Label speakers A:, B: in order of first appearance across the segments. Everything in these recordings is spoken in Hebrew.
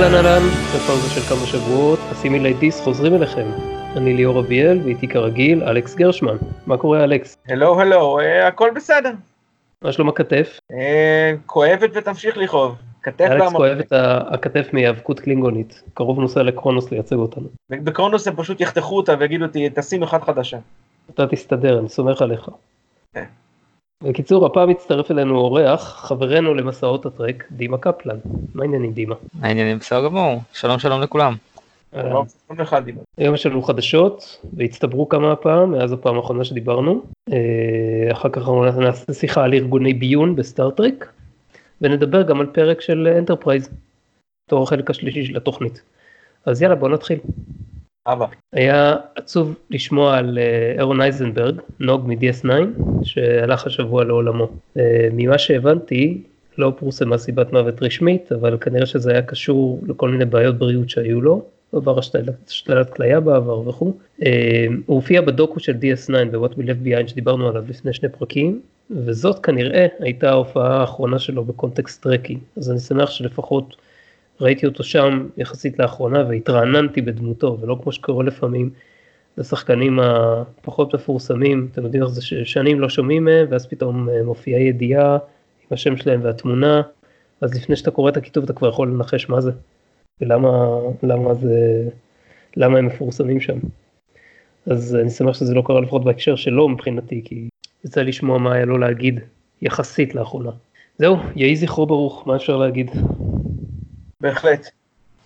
A: אהלן אהלן, בפאוזה של כמה שבועות, הסימילי דיס חוזרים אליכם. אני ליאור אביאל, ואיתי כרגיל אלכס גרשמן. מה קורה אלכס?
B: הלו הלו, אה, הכל בסדר.
A: מה שלום הכתף?
B: אה, כואבת ותמשיך לכאוב. כתף
A: אלכס. כואב את הכתף מהיאבקות קלינגונית. קרוב נוסע לקרונוס לייצג אותנו.
B: בקרונוס הם פשוט יחתכו אותה ויגידו "ת- תשים אחת חדשה.
A: אתה תסתדר, אני סומך עליך. בקיצור, הפעם מצטרף אלינו אורח, חברנו למסעות הטרק, דימה קפלן. מה העניינים דימה?
C: העניינים בסדר גמור, שלום שלום לכולם.
B: אחד דיבר.
A: היום יש לנו חדשות, והצטברו כמה פעם מאז הפעם האחרונה שדיברנו. אה, אחר כך אנחנו נעשה שיחה על ארגוני ביון בסטארטרק, ונדבר גם על פרק של אנטרפרייז, בתור החלק השלישי של התוכנית. אז יאללה, בוא נתחיל.
B: אבא.
A: היה עצוב לשמוע על אה, ארון אייזנברג, נוג מ-DS9, שהלך השבוע לעולמו. אה, ממה שהבנתי, לא פורסמה סיבת מוות רשמית, אבל כנראה שזה היה קשור לכל מיני בעיות בריאות שהיו לו. עבר השתלת, השתלת כליה בעבר וכו'. אה, הוא הופיע בדוקו של DS9 ב-What We Left Behind שדיברנו עליו לפני שני פרקים, וזאת כנראה הייתה ההופעה האחרונה שלו בקונטקסט טרקי. אז אני שמח שלפחות ראיתי אותו שם יחסית לאחרונה והתרעננתי בדמותו, ולא כמו שקורה לפעמים לשחקנים הפחות מפורסמים, אתם יודעים איך זה ששנים לא שומעים מהם, ואז פתאום אה, מופיעה ידיעה עם השם שלהם והתמונה, אז לפני שאתה קורא את הכיתוב אתה כבר יכול לנחש מה זה, ולמה למה זה, למה הם מפורסמים שם. אז אני שמח שזה לא קרה לפחות בהקשר שלו מבחינתי, כי יצא לשמוע מה היה לו להגיד יחסית לאחרונה. זהו, יהי זכרו ברוך, מה אפשר להגיד?
B: בהחלט.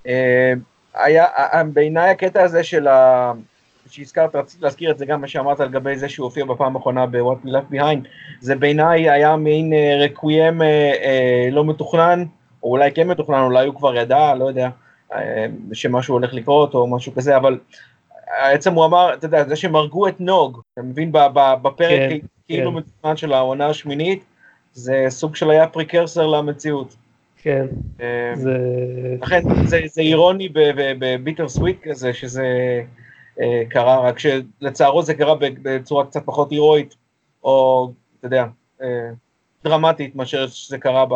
B: אה, היה, אה, בעיניי הקטע הזה של ה... שהזכרת, רציתי להזכיר את זה גם מה שאמרת לגבי זה שהוא הופיע בפעם האחרונה ב-What We Left Behind, זה בעיניי היה מין רקוויאם אה, לא מתוכנן, או אולי כן מתוכנן, אולי הוא כבר ידע, לא יודע, שמשהו הולך לקרות או משהו כזה, אבל בעצם הוא אמר, אתה יודע, זה שהם הרגו את נוג, אתה מבין, בפרק
A: כן,
B: כאילו
A: כן.
B: מתוכנן של העונה השמינית, זה סוג של היה פריקרסר למציאות.
A: כן, זה...
B: לכן זה, זה אירוני בביטר סוויט כזה שזה אה, קרה, רק שלצערו זה קרה בצורה קצת פחות הירואית, או אתה יודע, אה, דרמטית מאשר שזה קרה ב...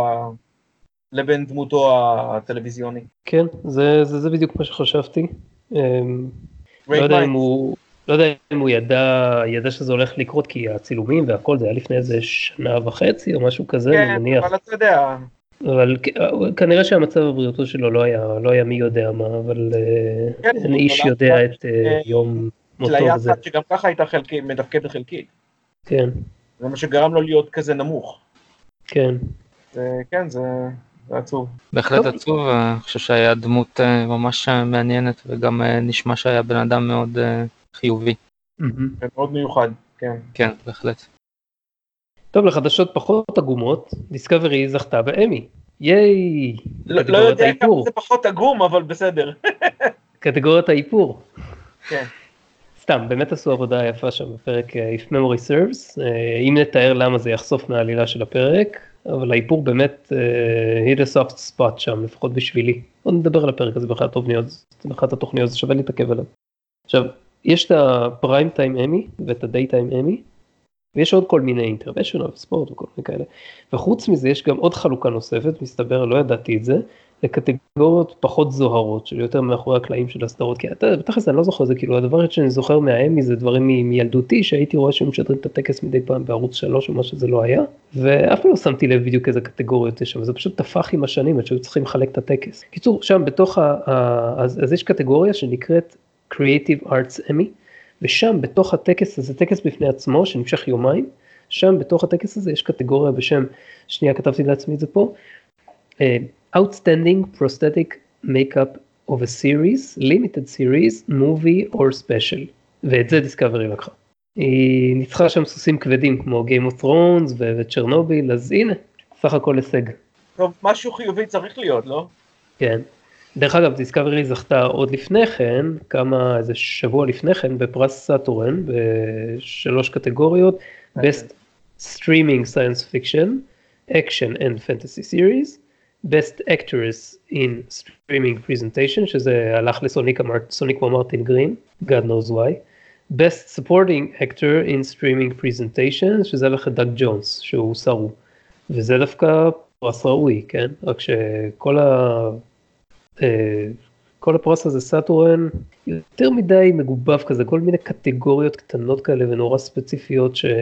B: לבין דמותו הטלוויזיוני.
A: כן, זה, זה, זה בדיוק מה שחשבתי. אמ, לא יודע הוא, לא יודע אם הוא ידע, ידע שזה הולך לקרות, כי הצילומים והכל זה היה לפני איזה שנה וחצי או משהו כזה, אני
B: כן,
A: מניח.
B: אבל אתה יודע,
A: אבל כ- כנראה שהמצב הבריאותו שלו לא היה, לא היה מי יודע מה, אבל אה,
B: כן,
A: אין איש יודע את אה,
B: אה,
A: יום מותו.
B: אחת שגם ככה הייתה חלקית, מתפקדת חלקית.
A: כן,
B: זה מה שגרם לו להיות כזה נמוך.
A: כן.
B: זה, כן, זה, זה עצוב.
C: בהחלט
A: טוב.
C: עצוב, אה, אני חושב שהיה דמות אה, ממש אה, מעניינת וגם אה, נשמע שהיה בן אדם מאוד אה, חיובי.
B: מאוד מיוחד, כן.
C: כן, בהחלט.
A: טוב, לחדשות פחות עגומות, דיסקאברי זכתה באמי. ייי!
B: לא, לא יודע כמה. זה פחות עגום, אבל בסדר.
A: קטגוריית האיפור.
B: כן.
A: סתם, באמת עשו עבודה יפה שם בפרק אה, If Memory Serves, אה, אם נתאר למה זה יחשוף מהעלילה של הפרק, אבל האיפור באמת אה, hit a soft spot שם, לפחות בשבילי. עוד נדבר על הפרק הזה באחת התוכניות, באחת התוכניות, זה שווה להתעכב עליו. עכשיו, יש את הפריים טיים אמי ואת הדיי טיים אמי, ויש עוד כל מיני אינטרווישיונל וספורט וכל מיני כאלה, וחוץ מזה יש גם עוד חלוקה נוספת, מסתבר, לא ידעתי את זה, לקטגוריות פחות זוהרות, של יותר מאחורי הקלעים של הסדרות, כי אתה, בתכלס אני לא זוכר זה, כאילו הדבר שאני זוכר מהאמי זה דברים מילדותי, שהייתי רואה שהם משדרים את הטקס מדי פעם בערוץ 3 או מה שזה לא היה, ואף פעם לא שמתי לב בדיוק איזה קטגוריות יש שם, זה פשוט טפח עם השנים, עד שהיו צריכים לחלק את הטקס. קיצור, שם בתוך ה... ה אז, אז יש קטגוריה שנקראת Creative Arts Emmy, ושם בתוך הטקס הזה, טקס בפני עצמו שנמשך יומיים, שם בתוך הטקס הזה יש קטגוריה בשם, שנייה כתבתי לעצמי את זה פה, אה, Outstanding Prosthetic Makeup of a Series, Limited Series, Movie or Special, ואת זה דיסקאברי לקחה. היא ניצחה שם סוסים כבדים כמו Game of Thrones ו- וצ'רנוביל, אז הנה, סך הכל הישג.
B: טוב, משהו חיובי צריך להיות, לא?
A: כן. דרך אגב, דיסקאברי זכתה עוד לפני כן, כמה, איזה שבוע לפני כן, בפרס סאטורן, בשלוש קטגוריות, Best Streaming Science Fiction, Action and Fantasy Series, Best Actress in Streaming Presentation, שזה הלך לסוניק אמר- סוניקווה מרטין גרין, God knows why, Best Supporting Actor in Streaming Presentation, שזה הלך לדאג ג'ונס, שהוא סרו, וזה דווקא פרס ראוי, כן? רק שכל ה... אה, כל הפרס הזה סאטורן יותר מדי מגובב כזה, כל מיני קטגוריות קטנות כאלה ונורא ספציפיות שזה...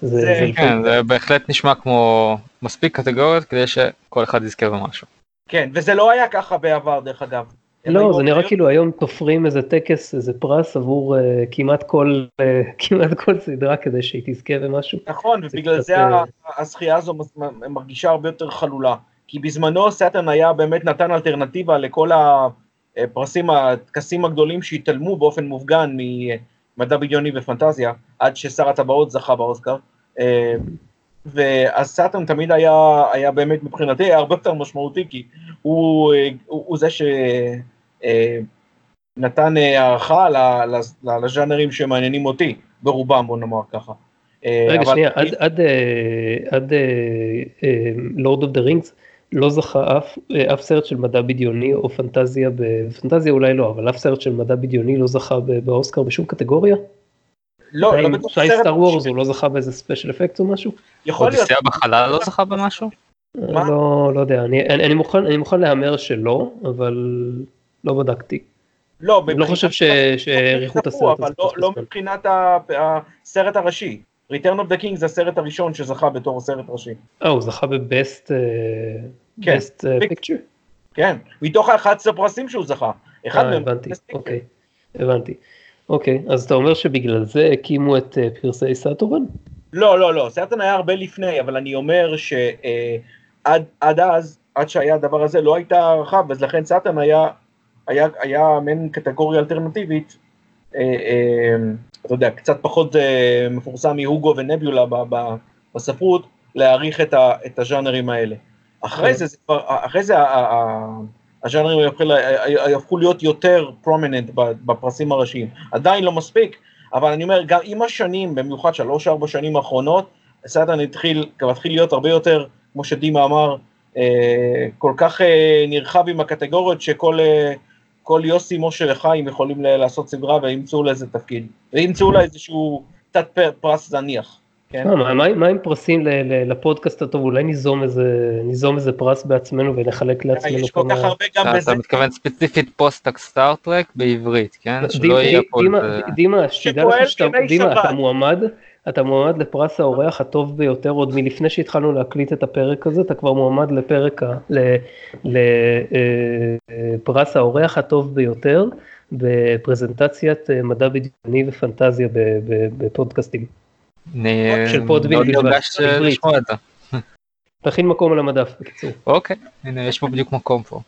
B: זה-
A: זה
C: כן,
A: לפעמים-
C: זה בהחלט נשמע כמו מספיק קטגוריות כדי שכל אחד יזכה במשהו.
B: כן, וזה לא היה ככה בעבר דרך אגב.
A: לא, זה נראה כאילו היום תופרים איזה טקס, איזה פרס עבור אה, כמעט כל, אה, כמעט כל סדרה כדי שהיא תזכה במשהו.
B: נכון,
A: זה
B: ובגלל זה
A: אה,
B: ה- הזכייה הזו מרגישה הרבה יותר חלולה. כי בזמנו סאטרן היה באמת נתן אלטרנטיבה לכל הפרסים, הטקסים הגדולים שהתעלמו באופן מופגן ממדע בדיוני ופנטזיה, עד ששר הטבעות זכה באוסקר. אה, ואז סאטרן תמיד היה, היה באמת מבחינתי היה הרבה יותר משמעותי, כי הוא, אה, הוא, הוא זה שנתן הערכה ל- ל- לז'אנרים שמעניינים אותי, ברובם בוא נאמר ככה. אה,
A: רגע,
B: אבל-
A: שנייה, אה, עד Lord of the Rings לא זכה אף, אה, אף סרט של מדע בדיוני או פנטזיה, בפנטזיה אולי לא, אבל אף סרט של מדע בדיוני לא זכה באוסקר בשום קטגוריה?
B: לא, לא בטוח סרט
A: סטאר
B: ראשי.
A: הוא לא זכה באיזה special effect או משהו?
B: יכול להיות,
C: אודיסאה בחלל לא זכה במשהו?
B: מה?
A: לא, לא יודע, אני, אני, אני מוכן, אני מוכן להמר שלא, אבל לא בדקתי.
B: לא,
A: אני לא חושב שהעריכו את הסרט
B: אבל
A: הזה.
B: לא- לא. מבחינת הסרט הראשי. Return of the King זה הסרט הראשון שזכה בתור סרט ראשי.
A: אה, הוא זכה ב best,
B: כן,
A: best
B: pic-
A: picture?
B: כן, מתוך ה-11 פרסים שהוא זכה. אחד
A: אה,
B: מהם.
A: הבנתי,
B: Best Picture.
A: אוקיי, הבנתי. אוקיי, אז אתה אומר שבגלל זה הקימו את אה, פרסי סאטורן?
B: לא, לא, לא, סרטן היה הרבה לפני, אבל אני אומר שעד עד אז, עד שהיה הדבר הזה, לא הייתה הערכה, אז לכן סרטן היה, היה, היה מעין קטגוריה אלטרנטיבית, אה, אה, אתה יודע, קצת פחות אה, מפורסם מהוגו ונביולה בספרות, להעריך את הז'אנרים האלה. אחרי
A: כן.
B: זה, זה כבר, אחרי זה הז'אנרים הפכו ל- הפכו להיות יותר prominent בפרסים הראשיים. עדיין לא מספיק, אבל אני אומר, גם עם השנים, במיוחד שלוש-ארבע שנים האחרונות, סאטרן התחיל, כבר התחיל להיות הרבה יותר, כמו שדימה אמר, אה, כל כך אה, נרחב עם הקטגוריות, שכל אה, כל יוסי, משה וחיים יכולים לעשות סדרה וימצאו לה איזה תפקיד, וימצאו לה איזשהו תת פר- פרס זניח. כן?
A: אה, מה- מה מה עם פרסים ל- ל- לפודקאסט הטוב? אולי ניזום איזה ניזום איזה פרס בעצמנו ונחלק לעצמנו
B: יש כל כך הרבה גם
C: אתה
B: בזה,
C: אתה מתכוון ספציפית פודקאסט סטארטרק בעברית, כן?
A: דימה-
C: שלא יהיה פה
A: דימה- שתדע לך שאתה דימה,
B: שבת.
A: אתה מועמד, אתה מועמד לפרס האורח הטוב ביותר עוד מלפני שהתחלנו להקליט את הפרק הזה, אתה כבר מועמד לפרק, לפרס האורח הטוב ביותר בפרזנטציית אה, מדע בדיוני ופנטזיה ב- ב- בפודקאסטים.
C: אני מאוד נרגש. לשמוע את זה.
A: תכין מקום על המדף בקיצור.
C: אוקיי, הנה יש פה בדיוק מקום פה.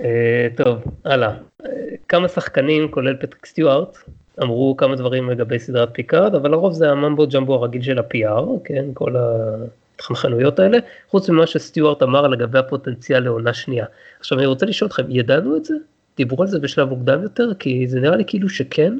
A: אה, טוב, הלאה. אה, כמה שחקנים, כולל פטריק סטיוארט, אמרו כמה דברים לגבי סדרת פיקארד, אבל לרוב זה ה mumbo jumbo הרגיל של ה-PR, כן, כל החנפנויות האלה, חוץ ממה שסטיוארט אמר לגבי הפוטנציאל לעונה שנייה. עכשיו אני רוצה לשאול אתכם, ידענו את זה? דיברו על זה בשלב מוקדם יותר? כי זה נראה לי כאילו שכן,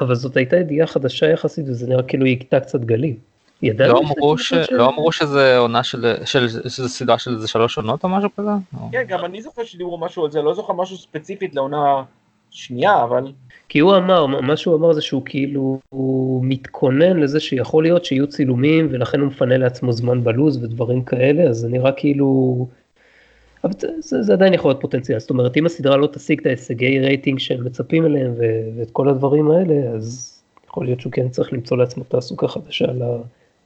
A: אבל זאת הייתה ידיעה חדשה יחסית וזה נראה כאילו היא הכתה קצת גלים.
C: לא אמרו ש-
A: חודשים?
C: לא אמרו שזה עונה של... של- שזה סדרה של איזה שלוש עונות או משהו כזה? או-
B: כן, גם אני זוכר שדיברו משהו על זה, לא זוכר משהו ספציפית לעונה שנייה, אבל
A: כי הוא אמר, מה שהוא אמר זה שהוא כאילו, הוא מתכונן לזה שיכול להיות שיהיו צילומים ולכן הוא מפנה לעצמו זמן בלוז ודברים כאלה, אז זה נראה כאילו, אבל זה, זה, זה עדיין יכול להיות פוטנציאל, זאת אומרת אם הסדרה לא תשיג את ההישגי רייטינג שהם מצפים אליהם ו- ואת כל הדברים האלה, אז יכול להיות שהוא כן צריך למצוא לעצמו תעסוקה חדשה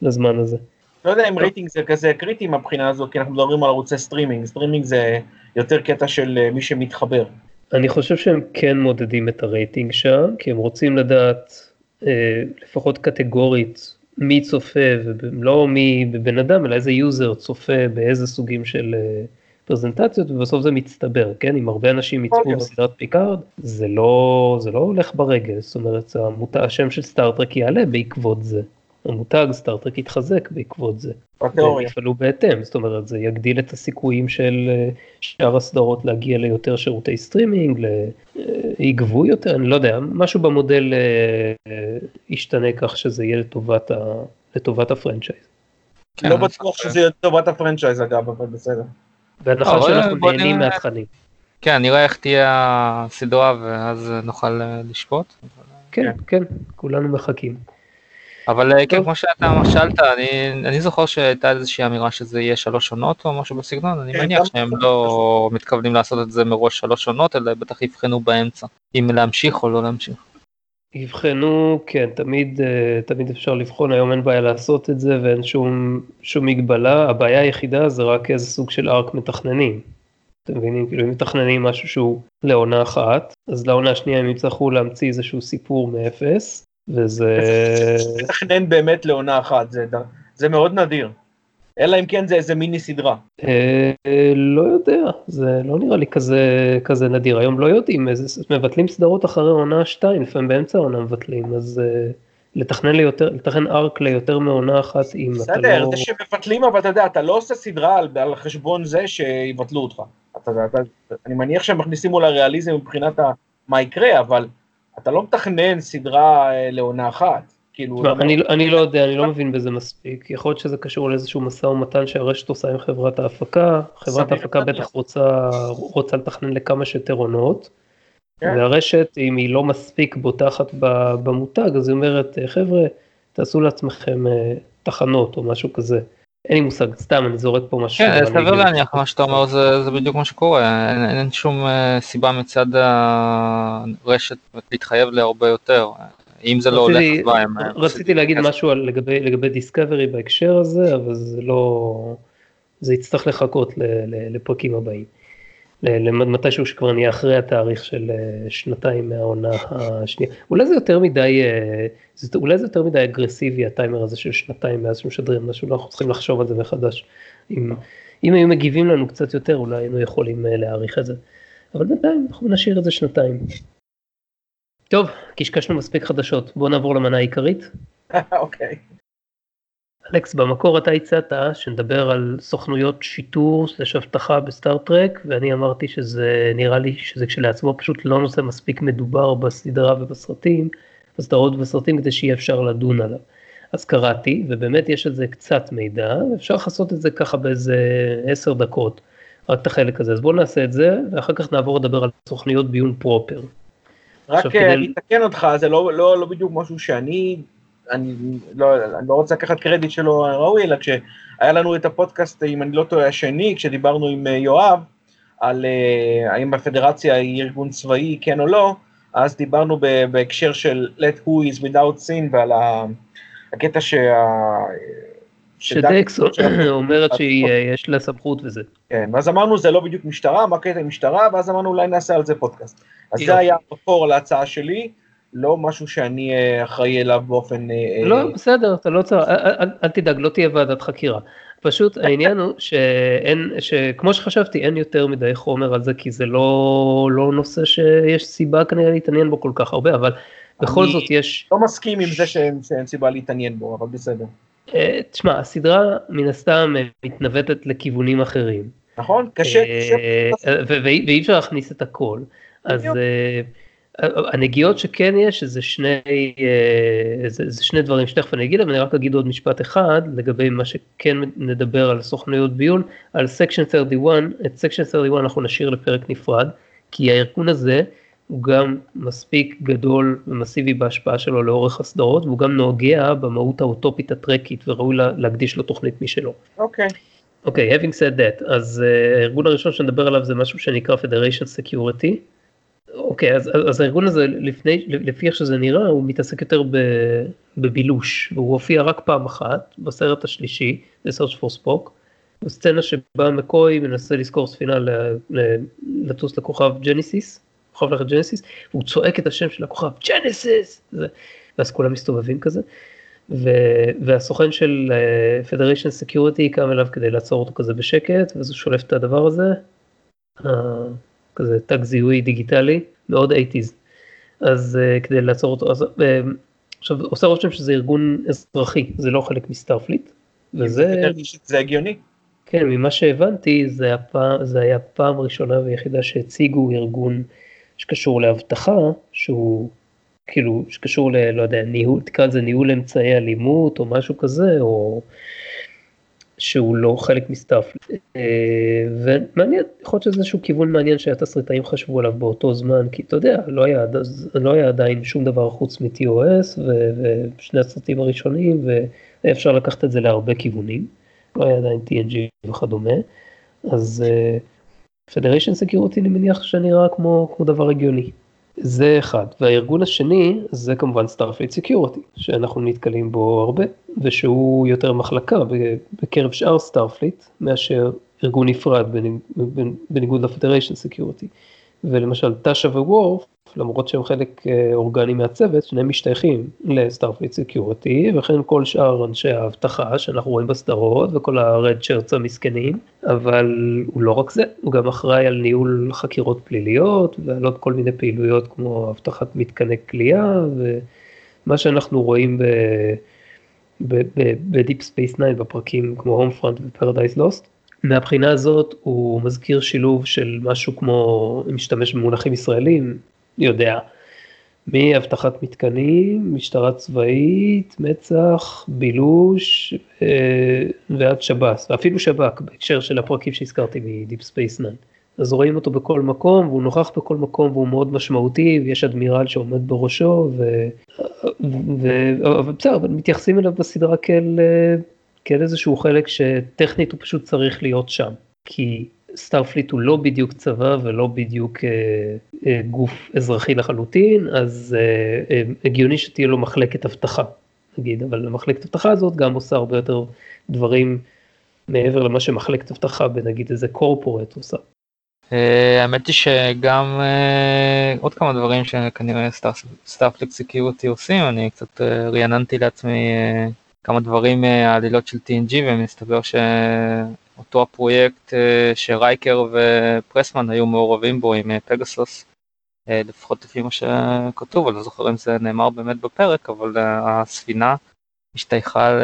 A: לזמן הזה.
B: לא יודע אם רייטינג זה כזה קריטי מהבחינה הזו, כי אנחנו מדברים על ערוצי סטרימינג, סטרימינג זה יותר קטע של אה, מי שמתחבר.
A: אני חושב שהם כן מודדים את הרייטינג שם, כי הם רוצים לדעת אה, לפחות קטגורית מי צופה, ולא מי בן אדם, אלא איזה יוזר צופה באיזה סוגים של אה, פרזנטציות, ובסוף זה מצטבר, כן? אם הרבה אנשים יצפו
B: אוקיי.
A: בסדרת פיקארד, זה לא, זה לא הולך ברגל, זאת אומרת, המותג, השם של סטארטרק יעלה בעקבות זה. המותג סטארטרק יתחזק בעקבות זה. והם
B: בתיאוריה.
A: יפעלו בהתאם, זאת אומרת זה יגדיל את הסיכויים של אה, שאר הסדרות להגיע ליותר שירותי סטרימינג, ל- אה, יגבו יותר, אני לא יודע, משהו במודל אה, ישתנה כך שזה יהיה לטובת, ה, לטובת הפרנצ'ייז.
C: כן,
B: לא בטוח. שזה טובת הפרנצ'ייז אגב, אבל בסדר.
A: בהנחה שאנחנו
C: בו
A: נהנים. מהתכנים.
C: כן, נראה איך תהיה הסדרה ואז נוכל אה, לשפוט.
A: כן,
B: כן.
A: כן, כולנו מחכים.
C: אבל אה, כן. כמו שאתה שאלת, אני, אני זוכר שהייתה איזושהי אמירה שזה יהיה שלוש עונות או משהו בסגנון, אני מניח שהם לא מתכוונים לעשות את זה מראש שלוש עונות, אלא בטח יבחנו באמצע, אם להמשיך או לא להמשיך.
A: יבחנו, כן, תמיד, אה, תמיד אפשר לבחון, היום אין בעיה לעשות את זה ואין שום, שום מגבלה, הבעיה היחידה זה רק איזה סוג של ארק מתכננים. אתם מבינים? כאילו אם מתכננים משהו שהוא לעונה אחת, אז לעונה השנייה הם יצטרכו להמציא איזשהו סיפור מאפס, וזה...
B: לתכנן באמת לעונה אחת, זה, זה מאוד נדיר. אלא אם כן זה איזה מיני סדרה.
A: אה, לא יודע, זה לא נראה לי כזה, כזה נדיר, היום לא יודעים, איזה, מבטלים סדרות אחרי עונה שתיים, לפעמים באמצע העונה מבטלים, אז אה, לתכנן ליותר, לתכנן ארק ליותר מעונה אחת, אם אתה
B: בסדר,
A: לא...
B: זה שמבטלים, אבל אתה יודע, אתה לא עושה סדרה על, על חשבון זה שיבטלו אותך. אתה, אתה, אני מניח שהם מכניסים אולי ריאליזם מבחינת ה, מה יקרה, אבל אתה לא מתכנן סדרה אה, לעונה אחת. כאילו,
A: תשמע,
B: לא-
A: אני, אני לא יודע, אני לא מבין בזה מספיק, יכול להיות שזה קשור לאיזשהו משא ומתן שהרשת עושה עם חברת ההפקה, חברת ההפקה. בטח רוצה, רוצה לתכנן לכמה שיותר עונות,
B: כן.
A: והרשת אם היא לא מספיק בוטחת במותג אז היא אומרת "אה, חבר'ה תעשו לעצמכם אה, תחנות או משהו כזה. אין לי מושג, סתם אני זורק פה משהו.
C: כן, סביר
A: אני-
C: להניח, מה שאתה אומר זה, זה בדיוק מה שקורה, אין, אין שום אה, סיבה מצד הרשת להתחייב להרבה יותר, אם זה לא הולך הם... אה,
A: רציתי להגיד. משהו לגבי לגבי דיסקאברי בהקשר הזה אבל זה לא זה יצטרך לחכות לפרקים הבאים. למתישהו שכבר נהיה אחרי התאריך של אה, שנתיים מהעונה השנייה. אולי זה יותר מדי, אה, זה, אולי זה יותר מדי אגרסיבי הטיימר הזה של שנתיים מאז שמשדרים משהו, אנחנו צריכים לחשוב על זה מחדש. אם, אם היו מגיבים לנו קצת יותר אולי היינו יכולים אה, להעריך את זה. אבל בינתיים אנחנו נשאיר את זה שנתיים. טוב, קשקשנו מספיק חדשות, בואו נעבור למנה העיקרית.
B: אוקיי.
A: אלכס, במקור אתה הצעת שנדבר על סוכנויות שיטור סלש אבטחה בסטארט-טרק, ואני אמרתי שזה נראה לי שזה כשלעצמו פשוט לא נושא מספיק מדובר בסדרה ובסרטים, בסדרות ובסרטים כדי שיהיה אפשר לדון עליו. אז קראתי, ובאמת יש על זה קצת מידע, ואפשר לעשות את זה ככה באיזה עשר דקות, רק את החלק הזה. אז בואו נעשה את זה, ואחר כך נעבור לדבר על סוכניות ביון פרופר.
B: רק
A: עכשיו,
B: אה, אני אתקן אותך, זה לא, לא, לא בדיוק משהו שאני, אני לא, אני לא רוצה לקחת קרדיט שלו ראוי, אלא כשהיה לנו את הפודקאסט, אם אני לא טועה, השני, כשדיברנו עם אה, יואב, על אה, האם הפדרציה היא ארגון צבאי, כן או לא, אז דיברנו בהקשר של let who is without sin ועל הקטע שה...
A: שדקס
B: שדק-
A: אומרת שיש לה סמכות וזה.
B: כן, ואז אמרנו זה לא בדיוק משטרה, מה הקטע עם משטרה, ואז אמרנו אולי נעשה על זה פודקאסט. אז. זה היה המקור להצעה שלי, לא משהו שאני אה, אחראי אליו באופן... אה,
A: לא,
B: אה,
A: בסדר, אתה לא צריך, אל, תדאג, לא תהיה ועדת חקירה. פשוט העניין הוא שאין, שכמו שחשבתי, אין יותר מדי חומר על זה, כי זה לא, לא נושא שיש סיבה כנראה להתעניין בו כל כך הרבה, אבל בכל
B: אני-
A: זאת יש,
B: לא מסכים עם זה שאין סיבה להתעניין בו, אבל בסדר.
A: אה, תשמע, הסדרה מן הסתם מתנווטת לכיוונים אחרים.
B: נכון? קשה, קשה.
A: אה, ו- ואי אפשר להכניס את הכל. אז. אה, הנגיעות שכן יש זה שני, זה, זה שני דברים שתכף אני אגיד, אבל אני רק אגיד עוד משפט אחד לגבי מה שכן נדבר על סוכנויות ביון, על section 31, את section 31 אנחנו נשאיר לפרק נפרד, כי הארגון הזה הוא גם מספיק גדול ומסיבי בהשפעה שלו לאורך הסדרות, והוא גם נוגע במהות האוטופית הטרקית וראוי לה- להקדיש לו תוכנית משלו.
B: אוקיי.
A: אוקיי, okay, having said that, אז uh, הארגון הראשון שנדבר עליו זה משהו שנקרא Federation Security. אוקיי, okay, אז, אז הארגון הזה, לפני, לפי איך שזה נראה, הוא מתעסק יותר ב, בבילוש, והוא הופיע רק פעם אחת, בסרט השלישי, The Search for Spock, בסצנה שבה מקוי מנסה לשכור ספינה לטוס לכוכב ג'ניסיס, כוכב לכת ג'ניסיס, והוא צועק את השם של הכוכב, ג'ניסיס! זה, ואז כולם מסתובבים כזה. ו- והסוכן של uh, Federation Security קם אליו כדי לעצור אותו כזה בשקט, ואז הוא שולף את הדבר הזה, uh, כזה תג זיהוי דיגיטלי, מאוד 80's. אז uh, כדי לעצור אותו, אז uh, עכשיו עושה רושם שזה ארגון אזרחי, זה לא חלק מסטארפליט, וזה,
B: זה הגיוני.
A: כן, ממה שהבנתי, זה היה, פעם, זה היה פעם ראשונה ויחידה שהציגו ארגון שקשור לאבטחה, שהוא כאילו, שקשור ל... לא יודע, ניהול, תקרא לזה ניהול אמצעי אלימות או משהו כזה, או שהוא לא חלק מסטארפליט. ומעניין, יכול להיות שזה איזשהו כיוון מעניין שהתסריטאים חשבו עליו באותו זמן, כי אתה יודע, לא היה, לא היה עדיין שום דבר חוץ מ-TOS ושני הסרטים הראשונים, והיה אפשר לקחת את זה להרבה כיוונים, לא היה עדיין TNG וכדומה, אז Federation Security אני מניח שנראה כמו, כמו דבר הגיוני. זה אחד, והארגון השני זה כמובן Starfleet Security, שאנחנו נתקלים בו הרבה, ושהוא יותר מחלקה בקרב שאר Starfleet מאשר ארגון נפרד בניגוד ל Federation Security. ולמשל טאשה ווורף, למרות שהם חלק אה, אורגני מהצוות, שניהם משתייכים ל Starfleet Security, וכן כל שאר אנשי האבטחה שאנחנו רואים בסדרות וכל ה red shirts המסכנים, אבל הוא לא רק זה, הוא גם אחראי על ניהול חקירות פליליות ועל עוד כל מיני פעילויות כמו אבטחת מתקני כליאה ומה שאנחנו רואים ב Deep Space 9 בפרקים כמו Homefront ו Paradise Lost. מהבחינה הזאת הוא מזכיר שילוב של משהו כמו, אם משתמש במונחים ישראלים, יודע, מאבטחת מתקנים, משטרה צבאית, מצ"ח, בילוש אה, ועד שב"ס, ואפילו שב"כ בהקשר של הפרקים שהזכרתי מ Deep Space 9. אז רואים אותו בכל מקום והוא נוכח בכל מקום והוא מאוד משמעותי ויש אדמירל שעומד בראשו ובסדר, אבל מתייחסים אליו בסדרה כאל, אה, כאל איזשהו חלק שטכנית הוא פשוט צריך להיות שם. כי Starfleet הוא לא בדיוק צבא ולא בדיוק אה, אה, גוף אזרחי לחלוטין, אז אה, אה, הגיוני שתהיה לו מחלקת אבטחה, נגיד, אבל המחלקת אבטחה הזאת גם עושה הרבה יותר דברים מעבר למה שמחלקת אבטחה בנגיד איזה corporate עושה.
C: אה, האמת היא שגם אה, עוד כמה דברים שכנראה Starfleet Security עושים, אני קצת אה, רעננתי לעצמי כמה דברים מהעלילות של TNG ומסתבר ש... אותו הפרויקט אה, שרייקר ופרסמן היו מעורבים בו עם אה, פגסוס, אה, לפחות לפי מה שכתוב, אני לא זוכר אם זה נאמר באמת בפרק, אבל הספינה השתייכה,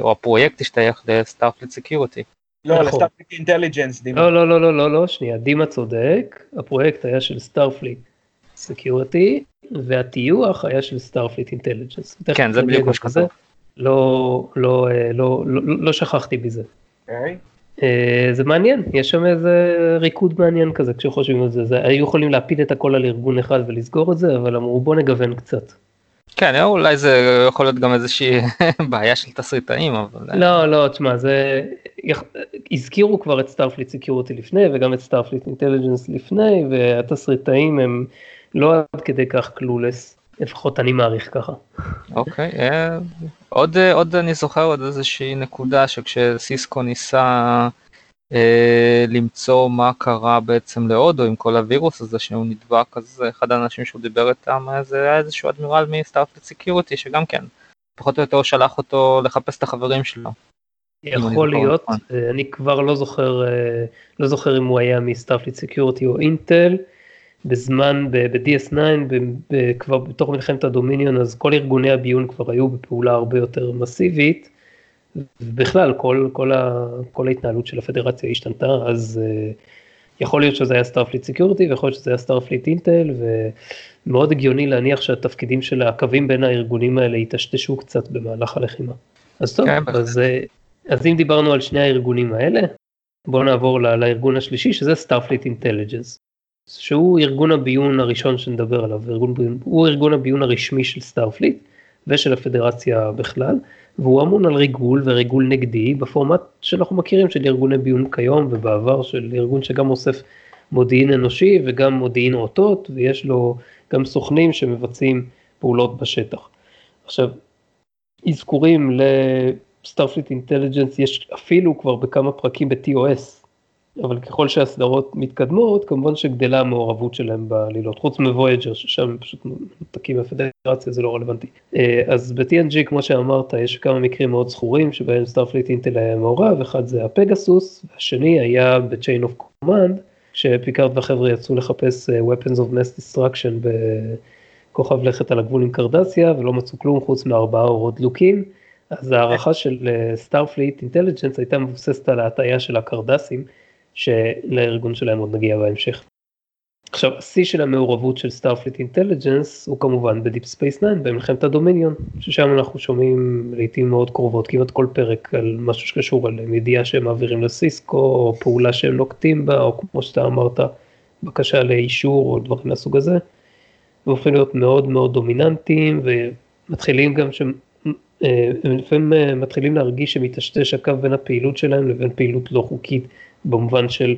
C: או הפרויקט השתייך ל Starfleet Security.
B: לא, נכון. ל Starfleet Intelligence,
A: דימה. לא, לא, לא, לא, לא, לא, שנייה, דימה צודק, הפרויקט היה של Starfleet Security, והטיוח היה של Starfleet Intelligence.
C: כן, זה בדיוק מה שכתוב.
A: לא, לא, לא, לא, לא שכחתי בזה.
B: אוקיי.
A: אה, זה מעניין, יש שם איזה ריקוד מעניין כזה כשחושבים על זה, זה היו יכולים להפיל את הכל על ארגון אחד ולסגור את זה, אבל אמרו בוא נגוון קצת.
C: כן, אולי זה יכול להיות גם איזושהי בעיה של תסריטאים, אבל...
A: לא, לא, תשמע, זה... הזכירו כבר את Starfleet Security לפני וגם את Starfleet Intelligence לפני, והתסריטאים הם לא עד כדי כך clueless. לפחות אני מעריך ככה.
C: אוקיי, אה, עוד, אה, עוד אני זוכר עוד איזושהי נקודה שכשסיסקו ניסה אה, למצוא מה קרה בעצם לאודו עם כל הווירוס הזה שהוא נדבק, אז אחד האנשים שהוא דיבר איתם זה היה איזשהו אדמירל מ Starfleet Security שגם כן, פחות או יותר שלח אותו לחפש את החברים שלו.
A: יכול להיות, נכון. אני כבר לא זוכר, לא זוכר אם הוא היה מ Starfleet Security או אינטל. בזמן, ב-DS9, כבר בתוך מלחמת הדומיניון, אז כל ארגוני הביון כבר היו בפעולה הרבה יותר מסיבית, ובכלל כל, כל, ה, כל ההתנהלות של הפדרציה השתנתה, אז uh, יכול להיות שזה היה Starfleet Security, ויכול להיות שזה היה Starfleet Intel, ומאוד הגיוני להניח שהתפקידים של הקווים בין הארגונים האלה יטשטשו קצת במהלך הלחימה. אז טוב, כן, אז, אה, אז אם דיברנו על שני הארגונים האלה, בואו נעבור לארגון השלישי, שזה Starfleet Intelligence. שהוא ארגון הביון הראשון שנדבר עליו, ארגון, הוא ארגון הביון הרשמי של Starfleet ושל הפדרציה בכלל, והוא אמון על ריגול וריגול נגדי בפורמט שאנחנו מכירים של ארגוני ביון כיום ובעבר של ארגון שגם אוסף מודיעין אנושי וגם מודיעין אותות ויש לו גם סוכנים שמבצעים פעולות בשטח. עכשיו, אזכורים ל Starfleet Intelligence יש אפילו כבר בכמה פרקים ב-TOS אבל ככל שהסדרות מתקדמות, כמובן שגדלה המעורבות שלהם בעלילות, חוץ מ Voyager, ששם פשוט מנותקים מהפדרציה, זה לא רלוונטי. אה, אז ב-TNG, כמו שאמרת, יש כמה מקרים מאוד זכורים, שבהם Starfleet Intel היה מעורב, אחד זה הפגסוס, והשני היה ב-Chain of Command, שפיקארד והחבר'ה יצאו לחפש אה, Weapons of Mass Destruction בכוכב לכת על הגבול עם קרדסיה, ולא מצאו כלום חוץ מארבעה אורות דלוקים. אז ההערכה של Starfleet אה, Intelligence הייתה מבוססת על ההטעיה של הקרדסים. שלארגון שלהם עוד נגיע בהמשך. עכשיו, השיא של המעורבות של Starfleet Intelligence הוא כמובן ב Deep Space 9 במלחמת הדומיניון, ששם אנחנו שומעים לעיתים מאוד קרובות, כמעט כל פרק על משהו שקשור אליהם, ידיעה שהם מעבירים לסיסקו, או פעולה שהם נוקטים בה, או כמו שאתה אמרת, בקשה לאישור או דברים מהסוג הזה. הם הופכים להיות מאוד מאוד דומיננטיים ומתחילים גם שהם אה, לפעמים אה, מתחילים להרגיש שמטשטש הקו בין הפעילות שלהם לבין פעילות לא חוקית במובן של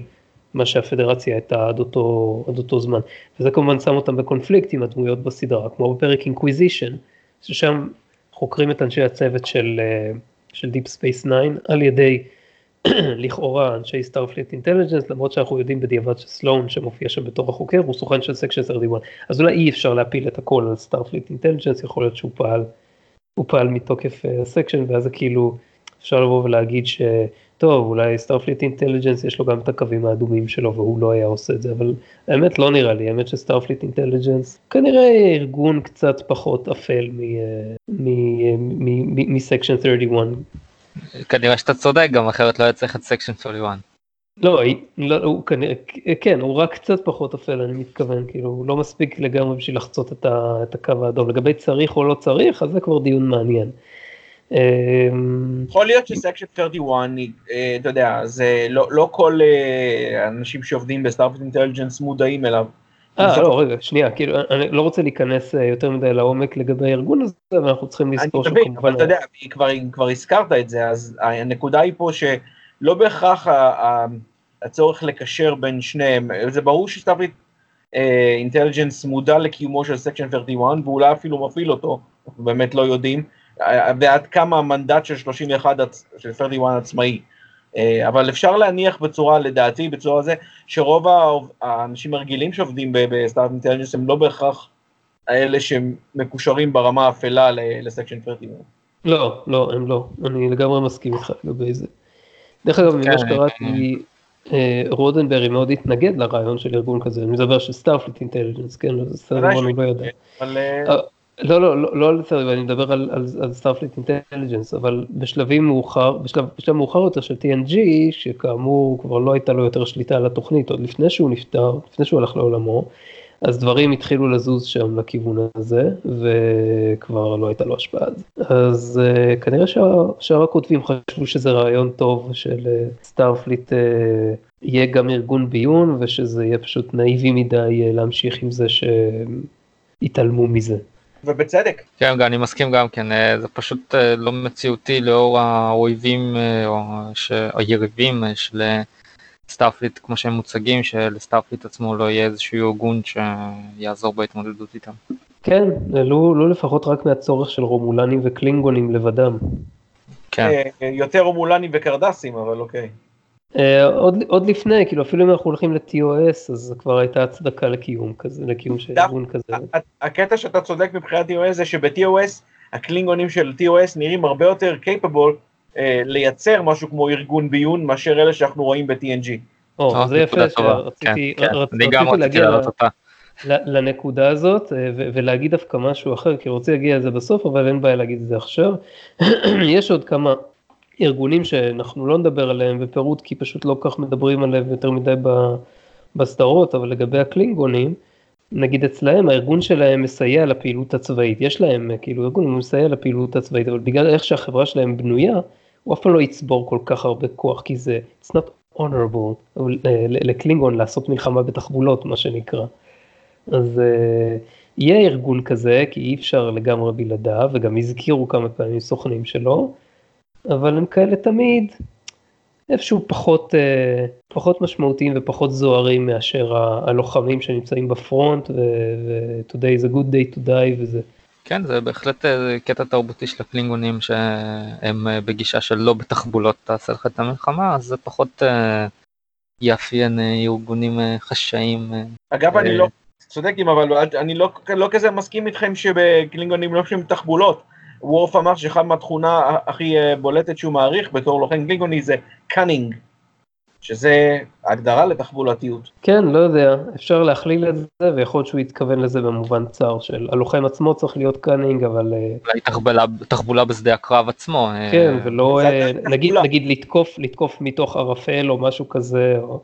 A: מה שהפדרציה הייתה עד אותו, עד אותו זמן. וזה כמובן שם אותם בקונפליקט עם הדמויות בסדרה, כמו בפרק Inquisition, ששם חוקרים את אנשי הצוות של, אה, של Deep Space 9 על ידי לכאורה אנשי Starfleet Intelligence, למרות שאנחנו יודעים בדיעבד שסלואן שמופיע שם בתור החוקר הוא סוכן של Section 31, אז אולי אי אפשר להפיל את הכל על Starfleet Intelligence, יכול להיות שהוא פעל, הוא פעל מתוקף ה Section אה, ואז זה כאילו אפשר לבוא ולהגיד ש... טוב, אולי Starfleet Intelligence יש לו גם את הקווים האדומים שלו והוא לא היה עושה את זה, אבל האמת לא נראה לי, האמת ש Starfleet Intelligence כנראה ארגון קצת פחות אפל מ Section 31.
C: כנראה שאתה צודק גם אחרת לא היה צריך את Section 31.
A: לא, לא הוא כנראה, כן, הוא רק קצת פחות אפל, אני מתכוון, כאילו, הוא לא מספיק לגמרי בשביל לחצות את, ה, את הקו האדום. לגבי צריך או לא צריך, אז זה כבר דיון מעניין.
B: אמ, יכול להיות ש Section 31, אה, אתה יודע, זה לא, לא כל אה, האנשים שעובדים ב Starfleet Intelligence מודעים אליו.
A: אה, לא, רגע, שנייה, כאילו, אני לא רוצה להיכנס אה, יותר מדי לעומק לגבי הארגון הזה, אבל אנחנו צריכים לזכור
B: שהוא כמובן... אני מבין, אבל אתה יודע, כבר, כבר הזכרת את זה, אז הנקודה היא פה שלא בהכרח הצורך לקשר בין שניהם, זה ברור ש Starfleet Intelligence מודע לקיומו של Section 31, ואולי אפילו מפעיל אותו, אנחנו באמת לא יודעים. ועד כמה המנדט של 31, של 31 עצמאי. אה, אבל אפשר להניח בצורה, לדעתי, בצורה זה, שרוב האנשים הרגילים שעובדים ב Starfleet Intelligence הם לא בהכרח האלה שמקושרים ברמה האפלה ל Section 31.
A: לא, לא, הם לא. אני לגמרי מסכים איתך לגבי זה. דרך אגב, ממה כן, שקראתי, כן. אה, רודנברי מאוד התנגד לרעיון של ארגון כזה, אני מדבר של Starfleet Intelligence, כן, זה סדר אני לא יודע. אה, לא, לא, לא, לא על זה, אני מדבר על, על, על Starfleet Intelligence, אבל בשלבים מאוחר, בשלב, בשלב מאוחר יותר של TNG, שכאמור כבר לא הייתה לו יותר שליטה על התוכנית, עוד לפני שהוא נפטר, לפני שהוא הלך לעולמו, אז דברים התחילו לזוז שם לכיוון הזה, וכבר לא הייתה לו השפעה על זה. אז אה, כנראה שאר הכותבים חשבו שזה רעיון טוב של Starfleet אה, אה, יהיה גם ארגון ביון, ושזה יהיה פשוט נאיבי מדי להמשיך עם זה שיתעלמו מזה.
B: ובצדק.
C: כן, אני מסכים גם כן, אה, זה פשוט אה, לא מציאותי לאור האויבים אה, או היריבים של Starfleet כמו שהם מוצגים, של Starfleet עצמו לא יהיה איזשהו ארגון שיעזור בהתמודדות איתם.
A: כן, לא, לא לפחות רק מהצורך של רומולנים וקלינגונים לבדם.
B: כן. יותר רומולנים וקרדסים, אבל אוקיי.
A: אה, עוד, עוד לפני, כאילו אפילו אם אנחנו הולכים ל-TOS, אז כבר הייתה הצדקה לקיום כזה, לקיום של ארגון כזה.
B: הקטע שאתה צודק מבחינת TOS זה שב-TOS, הקלינגונים של TOS נראים הרבה יותר capable אה, לייצר משהו כמו ארגון ביון, מאשר אלה שאנחנו רואים ב-TNG.
A: או, אה, זה יפה שרציתי כן, כן. להגיע לנקודה הזאת ולהגיד דווקא משהו אחר, כי רוצה להגיע לזה בסוף, אבל אין בעיה להגיד את זה עכשיו. יש עוד כמה ארגונים שאנחנו לא נדבר עליהם בפירוט כי פשוט לא כך מדברים עליהם יותר מדי בסדרות, אבל לגבי הקלינגונים, נגיד אצלהם הארגון שלהם מסייע לפעילות הצבאית, יש להם כאילו ארגון, מסייע לפעילות הצבאית, אבל בגלל איך שהחברה שלהם בנויה, הוא אף פעם לא יצבור כל כך הרבה כוח, כי זה, it's not honorable לקלינגון לעשות מלחמה בתחבולות, מה שנקרא. אז uh, יהיה ארגון כזה, כי אי אפשר לגמרי בלעדיו, וגם הזכירו כמה פעמים סוכנים שלו, אבל הם כאלה תמיד איפשהו פחות, אה, פחות משמעותיים ופחות זוהרים מאשר הלוחמים שנמצאים בפרונט ו-today is a good day to die וזה.
C: כן זה בהחלט אה, קטע תרבותי של הקלינגונים שהם אה, בגישה של לא בתחבולות תעשה לך את המלחמה אז זה פחות יאפיין ארגונים חשאיים.
B: אגב אני לא צודקים אבל אני לא, לא כזה מסכים איתכם שבקלינגונים לא עושים תחבולות. וורף אמר שאחת מהתכונה הכי אה, בולטת שהוא מעריך בתור לוחם קלינגוני זה cunning, שזה הגדרה לתחבולתיות.
A: כן, לא יודע, אפשר להכליל את זה, ויכול להיות שהוא יתכוון לזה במובן צר של הלוחם עצמו צריך להיות cunning, אבל...
C: אה, אולי תחבולה, תחבולה בשדה הקרב עצמו.
A: אה, כן, ולא, נגיד, נגיד לתקוף, לתקוף מתוך ערפל או משהו כזה, או...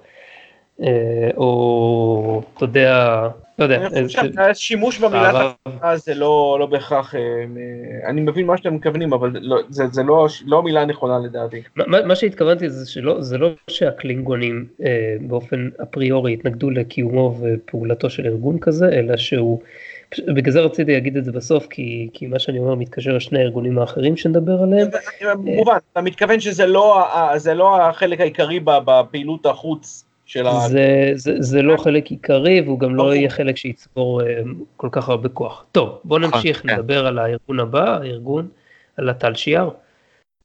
A: אה, או אתה יודע, לא יודע.
B: אני חושב שהשימוש במילה תחתונה זה לא, לא בהכרח, אה, אה, אני מבין מה שאתם מכוונים, אבל לא, זה, זה לא, לא מילה נכונה לדעתי.
A: מה, מה שהתכוונתי זה שלא, זה לא שהקלינגונים אה, באופן אפריורי התנגדו לקיומו ופעולתו של ארגון כזה, אלא שהוא, בגלל זה רציתי להגיד את זה בסוף, כי, כי מה שאני אומר מתקשר לשני הארגונים האחרים שנדבר עליהם.
B: מובן, אתה מתכוון שזה לא, לא החלק העיקרי בפעילות החוץ. של ה...
A: זה, זה, זה לא חלק עיקרי והוא גם לא, לא יהיה חלק שיצבור uh, כל כך הרבה כוח. טוב, בוא נכון, נמשיך כן. לדבר על הארגון הבא, הארגון, על הטל שיער.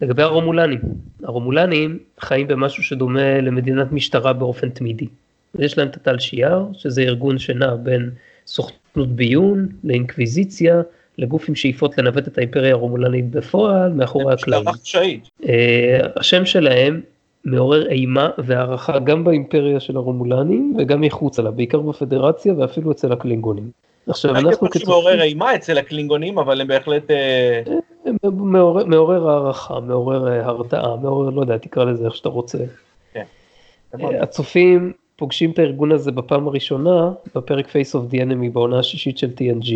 A: לגבי הרומולנים, הרומולנים חיים במשהו שדומה למדינת משטרה באופן תמידי. יש להם את הטל שיער, שזה ארגון שנע בין סוכנות ביון לאינקוויזיציה, לגוף עם שאיפות לנווט את האימפריה הרומולנית בפועל, מאחורי הקלעים. משטרה חשאית. Uh, השם שלהם מעורר אימה והערכה גם באימפריה של הרומולנים וגם מחוצה לה, בעיקר בפדרציה ואפילו אצל הקלינגונים.
B: עכשיו אנחנו כצופים... הייתי מעורר אימה אצל הקלינגונים אבל הם בהחלט... אה,
A: מעורר, מעורר הערכה, מעורר אה, הרתעה, מעורר, לא יודע, תקרא לזה איך שאתה רוצה. כן. אה, הצופים פוגשים את הארגון הזה בפעם הראשונה בפרק Face of the Enemy בעונה השישית של TNG.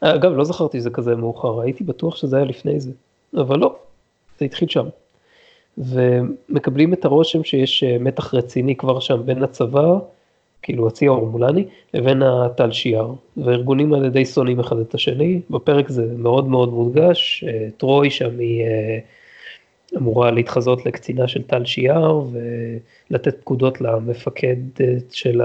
A: אגב, לא זכרתי שזה כזה מאוחר, הייתי בטוח שזה היה לפני זה, אבל לא, זה התחיל שם. ומקבלים את הרושם שיש אה, מתח רציני כבר שם בין הצבא, כאילו הצי ההורמולני, לבין הטל שיער, והארגונים האלה די שונאים אחד את השני, בפרק זה מאוד מאוד מודגש, אה, טרוי שם היא אה, אמורה להתחזות לקצינה של טל שיער ולתת פקודות למפקד של,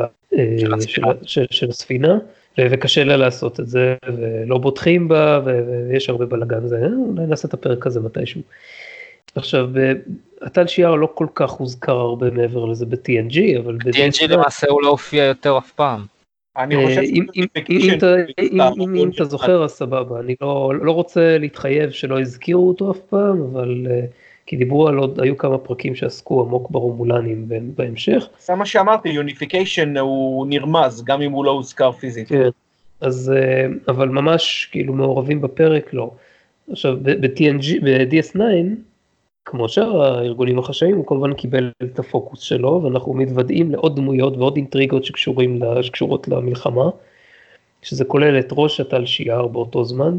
A: של, של, של, של הספינה. וקשה לה לעשות את זה, ולא בוטחים בה, ויש הרבה בלאגן, אולי נעשה את הפרק הזה מתישהו. עכשיו, הטל שיער לא כל כך הוזכר הרבה מעבר לזה ב-TNG, אבל
C: ב-TNG למעשה הוא לא הופיע יותר אף פעם.
B: אני אה, חושב
A: אם אתה זוכר אז סבבה, אני לא, לא רוצה להתחייב שלא הזכירו אותו אף פעם, אבל אה, כי דיברו על עוד, היו כמה פרקים שעסקו עמוק ברומולנים בהמשך.
B: זה מה שאמרתי, יוניפיקיישן הוא נרמז, גם אם הוא לא הוזכר פיזית.
A: כן, אז, אה, אבל ממש כאילו מעורבים בפרק לא. עכשיו, ב-TNG, ב-DS9, כמו שאר הארגונים החשאיים, הוא כמובן קיבל את הפוקוס שלו, ואנחנו מתוודעים לעוד דמויות ועוד אינטריגות שקשורים, שקשורות למלחמה, שזה כולל את ראש הטל שיער באותו זמן,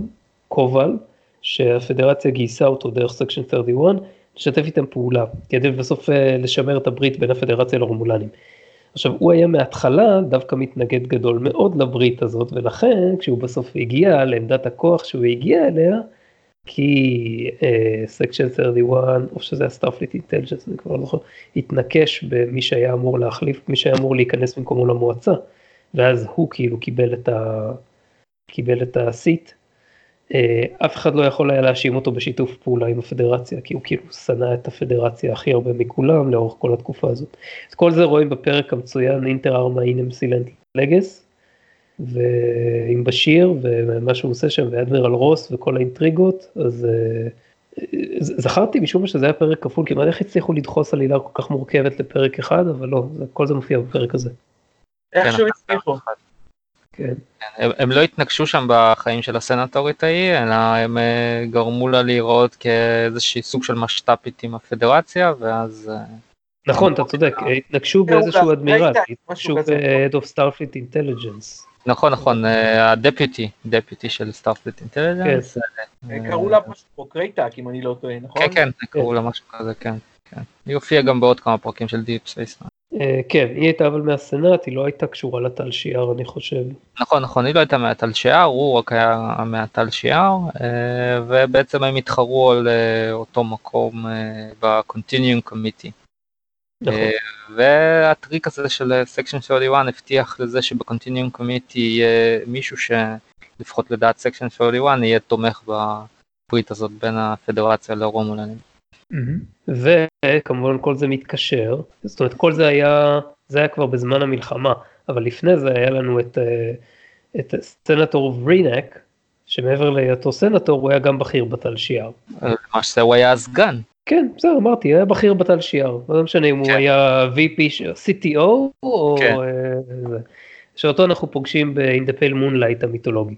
A: קובל, שהפדרציה גייסה אותו דרך Section 31, לשתף איתם פעולה, כדי בסוף אה, לשמר את הברית בין הפדרציה לרומולנים. עכשיו, הוא היה מההתחלה דווקא מתנגד גדול מאוד לברית הזאת, ולכן כשהוא בסוף הגיע לעמדת הכוח שהוא הגיע אליה, כי Section אה, 31 או שזה ה Starfleet Intelligence אני כבר לא זוכר התנקש במי שהיה אמור להחליף מי שהיה אמור להיכנס במקומו למועצה ואז הוא כאילו קיבל את ה... קיבל את הסיט. Uh, אף אחד לא יכול היה להאשים אותו בשיתוף פעולה עם הפדרציה כי הוא כאילו שנא את הפדרציה הכי הרבה מכולם לאורך כל התקופה הזאת. את כל זה רואים בפרק המצוין אינטר ארמה אינם סילנט לגס ועם בשיר ומה שהוא עושה שם ואדמירל רוס וכל האינטריגות אז אה, זכרתי משום מה שזה היה פרק כפול כמעט איך הצליחו לדחוס עלילה כל כך מורכבת לפרק אחד אבל לא כל זה מופיע בפרק הזה.
B: איכשהו כן, הצליחו.
C: כן. הם, הם לא התנקשו שם בחיים של הסנטורית ההיא אלא הם אה, גרמו לה להיראות כאיזשהי סוג של משת"פית עם הפדרציה ואז. אה,
A: נכון אתה צודק התנקשו באיזשהו אדמירל התנקשו ב-Head of Starfleet Intelligence.
C: נכון נכון ה deputy deputy של Starfleet Intelligence.
B: קראו לה משהו כמו קרייטק אם אני לא טועה נכון?
C: כן כן קראו לה משהו כזה כן. היא הופיעה גם בעוד כמה פרקים של Deep Space.
A: כן היא הייתה אבל מהסנאט היא לא הייתה קשורה לטל שיער אני חושב.
C: נכון נכון היא לא הייתה מהטל שיער הוא רק היה מהטל שיער ובעצם הם התחרו על אותו מקום ב-continuing committee. נכון. אה, והטריק הזה של Section 31 הבטיח לזה שב continuing committee יהיה מישהו שלפחות לדעת Section 31 יהיה תומך בברית הזאת בין הפדרציה לרומולנים.
A: וכמובן כל זה מתקשר, זאת אומרת כל זה היה, זה היה כבר בזמן המלחמה, אבל לפני זה היה לנו את, אה, את סנטור ורינק, שמעבר להיותו סנטור הוא היה גם בכיר בתל שיער.
C: למעשה הוא היה הסגן.
A: כן, בסדר, אמרתי, היה בכיר בתל שיער, לא משנה אם כן. הוא היה VP, CTO או כן. אה, שאותו אנחנו פוגשים באינדפל מונלייט המיתולוגי.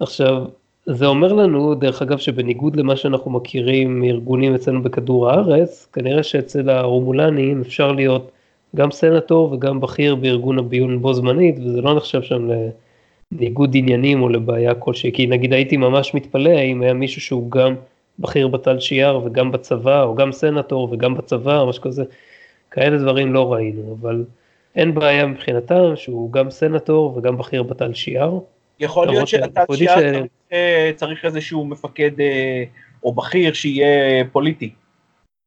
A: עכשיו, זה אומר לנו, דרך אגב, שבניגוד למה שאנחנו מכירים מארגונים אצלנו בכדור הארץ, כנראה שאצל הרומולנים אפשר להיות גם סנטור וגם בכיר בארגון הביון בו זמנית, וזה לא נחשב שם לניגוד עניינים או לבעיה כלשהי, כי נגיד הייתי ממש מתפלא אם היה מישהו שהוא גם בכיר בתל שיער וגם בצבא, או גם סנטור וגם בצבא, או משהו כזה, כאלה דברים לא ראינו, אבל אין בעיה מבחינתם שהוא גם סנטור וגם בכיר בתל שיער.
B: יכול להיות שהתת שיער ש... צריך, אה, צריך איזשהו מפקד אה, או בכיר שיהיה פוליטי,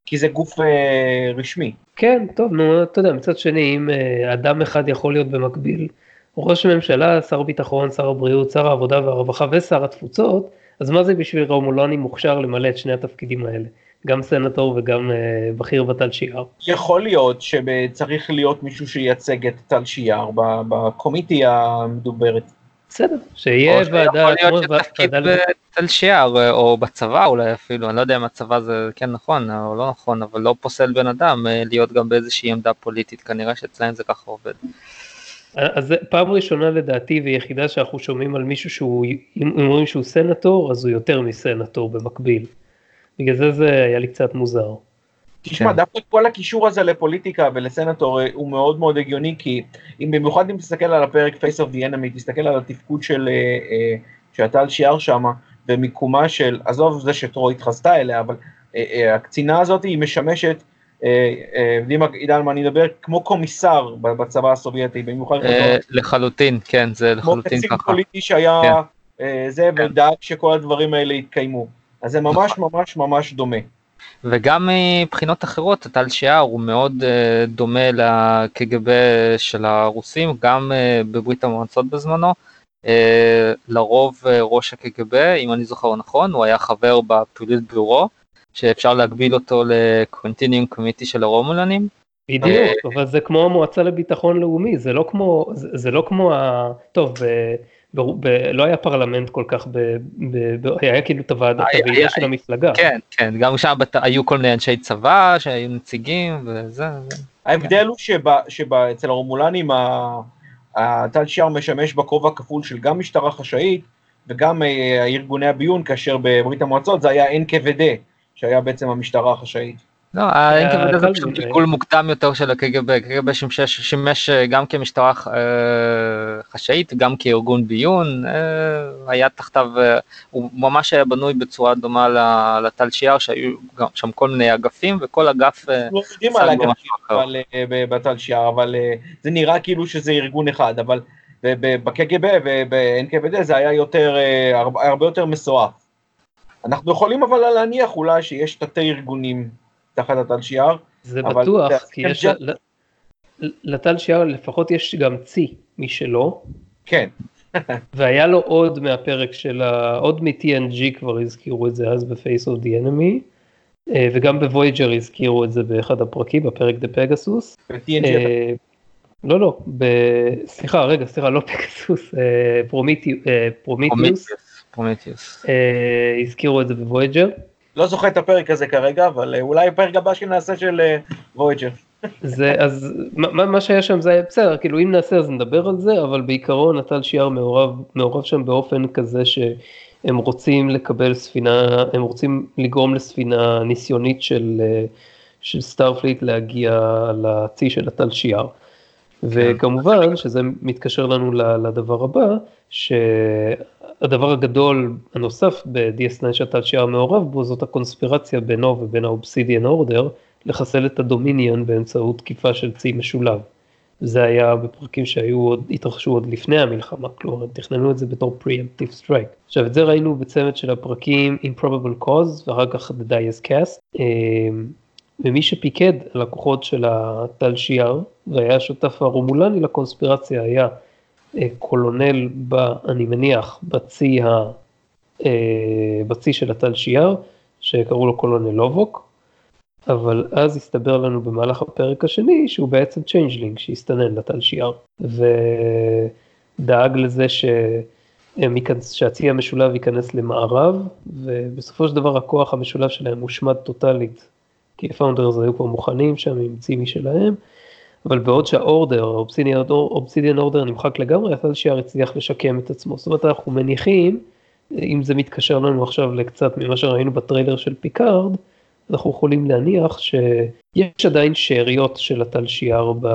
B: כי זה גוף אה, רשמי.
A: כן, טוב, נו, אתה יודע, מצד שני, אם אדם אחד יכול להיות במקביל, ראש הממשלה, שר הביטחון, שר הבריאות, שר העבודה והרווחה ושר התפוצות, אז מה זה בשביל רומולני מוכשר למלא את שני התפקידים האלה? גם סנטור וגם uh, בכיר בתל שיער.
B: יכול להיות שצריך להיות מישהו שייצג את תל שיער בקומיטי המדוברת.
A: בסדר, שיהיה ועדה,
C: יכול להיות שתפקיד בתל שיער אה, או בצבא אולי אפילו, אני לא יודע אם הצבא זה כן נכון או לא נכון, אבל לא פוסל בן אדם אה, להיות גם באיזושהי עמדה פוליטית, כנראה שאצלם זה ככה עובד.
A: אז פעם ראשונה לדעתי ויחידה שאנחנו שומעים על מישהו שהוא, אם אומרים שהוא סנטור, אז הוא יותר מסנטור במקביל. בגלל זה זה היה לי קצת מוזר.
B: תשמע, כן. דווקא כל הקישור הזה לפוליטיקה ולסנטור אה, הוא מאוד מאוד הגיוני, כי אם במיוחד אם תסתכל על הפרק Face of the Enemy, תסתכל על התפקוד של, שאתה על שיער שם, ומיקומה של, עזוב זה שטרו התחזתה אליה, אבל הקצינה הזאת היא משמשת יודעים עידן מה אני מדבר, כמו קומיסר בצבא הסובייטי, במיוחד...
C: לחלוטין, כן, זה לחלוטין ככה. כמו
B: קצין פוליטי שהיה כן. זה, כן. ודאג שכל הדברים האלה יתקיימו. אז זה ממש נכון. ממש ממש דומה.
C: וגם מבחינות אחרות, טל שיער הוא מאוד דומה לקג"ב של הרוסים, גם בברית המועצות בזמנו. לרוב ראש הקג"ב, אם אני זוכר נכון, הוא היה חבר בפעילות ביורו. שאפשר להגביל אותו לקונטיניום קומיטי של הרומולנים.
A: בדיוק, אה, אבל זה כמו המועצה לביטחון לאומי, זה לא כמו, זה, זה לא כמו ה... טוב, ב, ב, ב, לא היה פרלמנט כל כך, ב, ב, ב, היה כאילו את הוועדה של המפלגה.
C: כן, כן, גם שם בת, היו כל מיני אנשי צבא שהיו נציגים וזה.
B: ההבדל הוא שאצל הרומולנים הטל שיער משמש בכובע כפול של גם משטרה חשאית וגם אה, ארגוני הביון, כאשר בברית המועצות זה היה NKVD. שהיה בעצם המשטרה החשאית.
C: לא, ה-NKVD זה פשוט גלגול מוקדם יותר של הקג"ב, הקג"ב שימש אה, גם כמשטרה אה, חשאית, גם כארגון ביון, אה, היה תחתיו, הוא ממש היה בנוי בצורה דומה לטל שיער, שהיו שם כל מיני אגפים, וכל אגף...
B: לא יודעים על אגפים בטל שיער, אבל זה נראה כאילו שזה ארגון אחד, אבל בקג"ב וב-NKVD זה היה יותר, הרבה יותר מסועף. אנחנו יכולים אבל להניח אולי שיש תתי ארגונים תחת הטל שיער.
A: זה בטוח, כי יש, לטל שיער לפחות יש גם צי משלו.
B: כן.
A: והיה לו עוד מהפרק של ה... עוד מ-TNG כבר הזכירו את זה אז ב-Face of the Enemy. אה, וגם בוויג'ר הזכירו את זה באחד הפרקים, בפרק The Pegasus. אה, לא, לא, ב... סליחה, רגע, סליחה, לא Pegasus, אה, Prometheus.
C: Prometheus.
A: אה, הזכירו את זה בוויג'ר.
B: לא זוכר את הפרק הזה כרגע, אבל אה, אולי הפרק הבא שנעשה של וויג'ר.
A: אה, זה אז מה, מה שהיה שם זה היה בסדר כאילו אם נעשה אז נדבר על זה אבל בעיקרון הטל שיער מעורב מעורב שם באופן כזה שהם רוצים לקבל ספינה הם רוצים לגרום לספינה ניסיונית של של סטארפליט להגיע לצי של הטל שיער. כן. וכמובן שזה מתקשר לנו לדבר הבא, שהדבר הגדול הנוסף ב-DS9 שהטל שיער מעורב בו זאת הקונספירציה בינו ובין ה Obsidian Order לחסל את הדומיניון באמצעות תקיפה של צי משולב. זה היה בפרקים שהיו עוד, התרחשו עוד לפני המלחמה, כלומר הם תכננו את זה בתור preemptive strike. עכשיו את זה ראינו בצמד של הפרקים Improbable Cause ואחר כך The Die is Cast. ומי שפיקד על הכוחות של הטל שיער והיה שותף הרומולני לקונספירציה היה קולונל, ב, אני מניח, בצי, ה, אה, בצי של הטל שיער, שקראו לו קולונל לובוק, אבל אז הסתבר לנו במהלך הפרק השני שהוא בעצם changeling שהסתנן לטל שיער, ודאג לזה ש... שהצי המשולב ייכנס למארב, ובסופו של דבר הכוח המשולב שלהם הושמד טוטאלית כי ה Founders היו כבר מוכנים שם עם צי משלהם, אבל בעוד שה Order, Obsidian Order נמחק לגמרי, הטל שיער הצליח לשקם את עצמו. זאת אומרת, אנחנו מניחים, אם זה מתקשר לנו עכשיו לקצת ממה שראינו בטריילר של פיקארד, אנחנו יכולים להניח שיש עדיין שאריות של הטל שיער ב...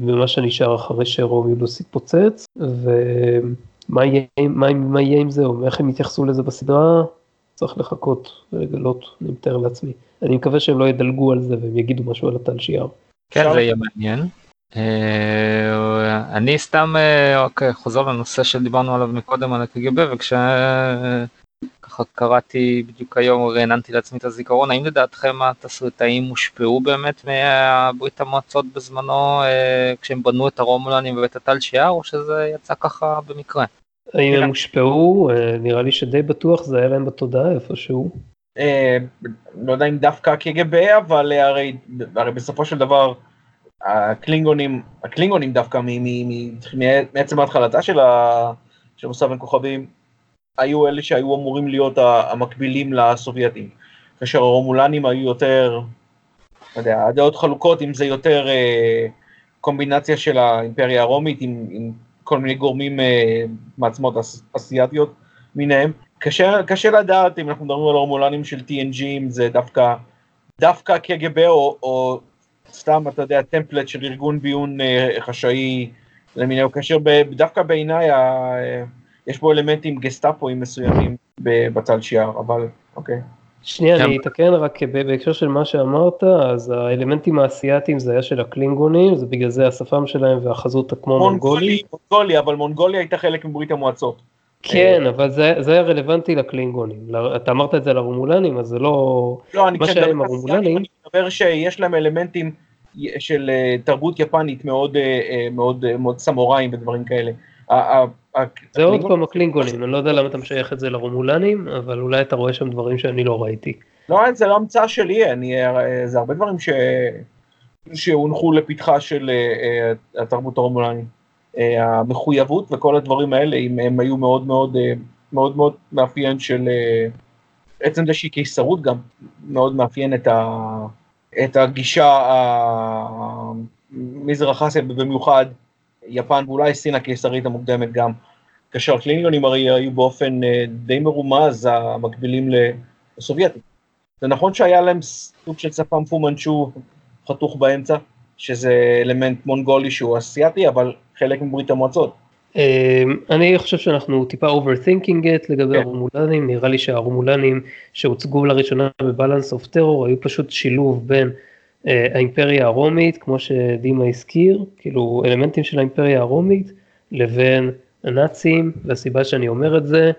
A: במה שנשאר אחרי שרומיולוס התפוצץ, ומה יהיה, מה, מה יהיה עם זה, או איך הם יתייחסו לזה בסדרה, צריך לחכות ולגלות, אני מתאר לעצמי. אני מקווה שהם לא ידלגו על זה והם יגידו משהו על הטל שיער.
C: כן, זה יהיה מעניין. אה, אני סתם אה, חוזר לנושא שדיברנו עליו מקודם על הקג"ב וכשככה קראתי בדיוק היום רעננתי לעצמי את הזיכרון האם לדעתכם התסריטאים הושפעו באמת מברית המועצות בזמנו אה, כשהם בנו את הרומולנים בבית הטל שיער או שזה יצא ככה במקרה?
A: האם הם הושפעו נראה לי שדי בטוח זה היה להם בתודעה איפשהו.
B: לא יודע אם דווקא קג"ב אבל הרי בסופו של דבר הקלינגונים, הקלינגונים דווקא מעצם ההתחלתה של מוסף בין כוכבים, היו אלה שהיו אמורים להיות המקבילים לסובייטים, כאשר הרומולנים היו יותר, לא יודע, הדעות חלוקות אם זה יותר אה, קומבינציה של האימפריה הרומית עם, עם כל מיני גורמים אה, מעצמות אסיאתיות מיניהם. קשה, קשה לדעת אם אנחנו מדברים על הרומולנים של TNG, אם זה דווקא, דווקא קג"ב או, או סתם, אתה יודע, טמפלט של ארגון ביון אה, חשאי למיניהו, כאשר דווקא בעיניי יש בו אלמנטים גסטאפואים מסוימים בצד שיער, אבל אוקיי.
A: שנייה, אני אתקן רק בהקשר של מה שאמרת, אז האלמנטים האסייתיים זה היה של הקלינגונים, זה בגלל זה השפם שלהם והחזות כמו מונגולי.
B: מונגולי, אבל מונגוליה הייתה חלק מברית המועצות.
A: כן, אבל זה, זה היה רלוונטי לקלינגונים. אתה אמרת את זה לרומולנים, אז זה לא...
B: לא, אני כשאני מדבר שיש להם אלמנטים של אה, תרבות יפנית מאוד, אה, אה, מאוד, מאוד סמוראים ודברים כאלה.
A: זה עוד פעם הקלינגונים, אני לא יודע למה אתה משייך את זה לרומולנים, אבל אולי אתה רואה שם דברים שאני לא ראיתי.
B: לא, זה לא המצאה שלי, אני, זה הרבה דברים ש... שהונחו לפתחה של התרבות הרומולנית. המחויבות וכל הדברים האלה, אם הם היו מאוד מאוד מאוד מאוד מאפיין של עצם זה שהיא קיסרות גם מאוד מאפיין את, ה, את הגישה המזרח אסיה במיוחד, יפן ואולי סין הקיסרית המוקדמת גם, כאשר הקלינגונים הרי היו באופן אה, די מרומז המקבילים לסובייטים. זה נכון שהיה להם סוג של שפם פומנצ'ו חתוך באמצע, שזה אלמנט מונגולי שהוא אסיאתי, אבל חלק מברית המועצות.
A: אמ, אני חושב שאנחנו טיפה overthinking it לגבי כן. הרומולנים, נראה לי שהרומולנים שהוצגו לראשונה בבלנס אוף טרור היו פשוט שילוב בין uh, האימפריה הרומית, כמו שדימה הזכיר, כאילו אלמנטים של האימפריה הרומית, לבין הנאצים, והסיבה שאני אומר את זה,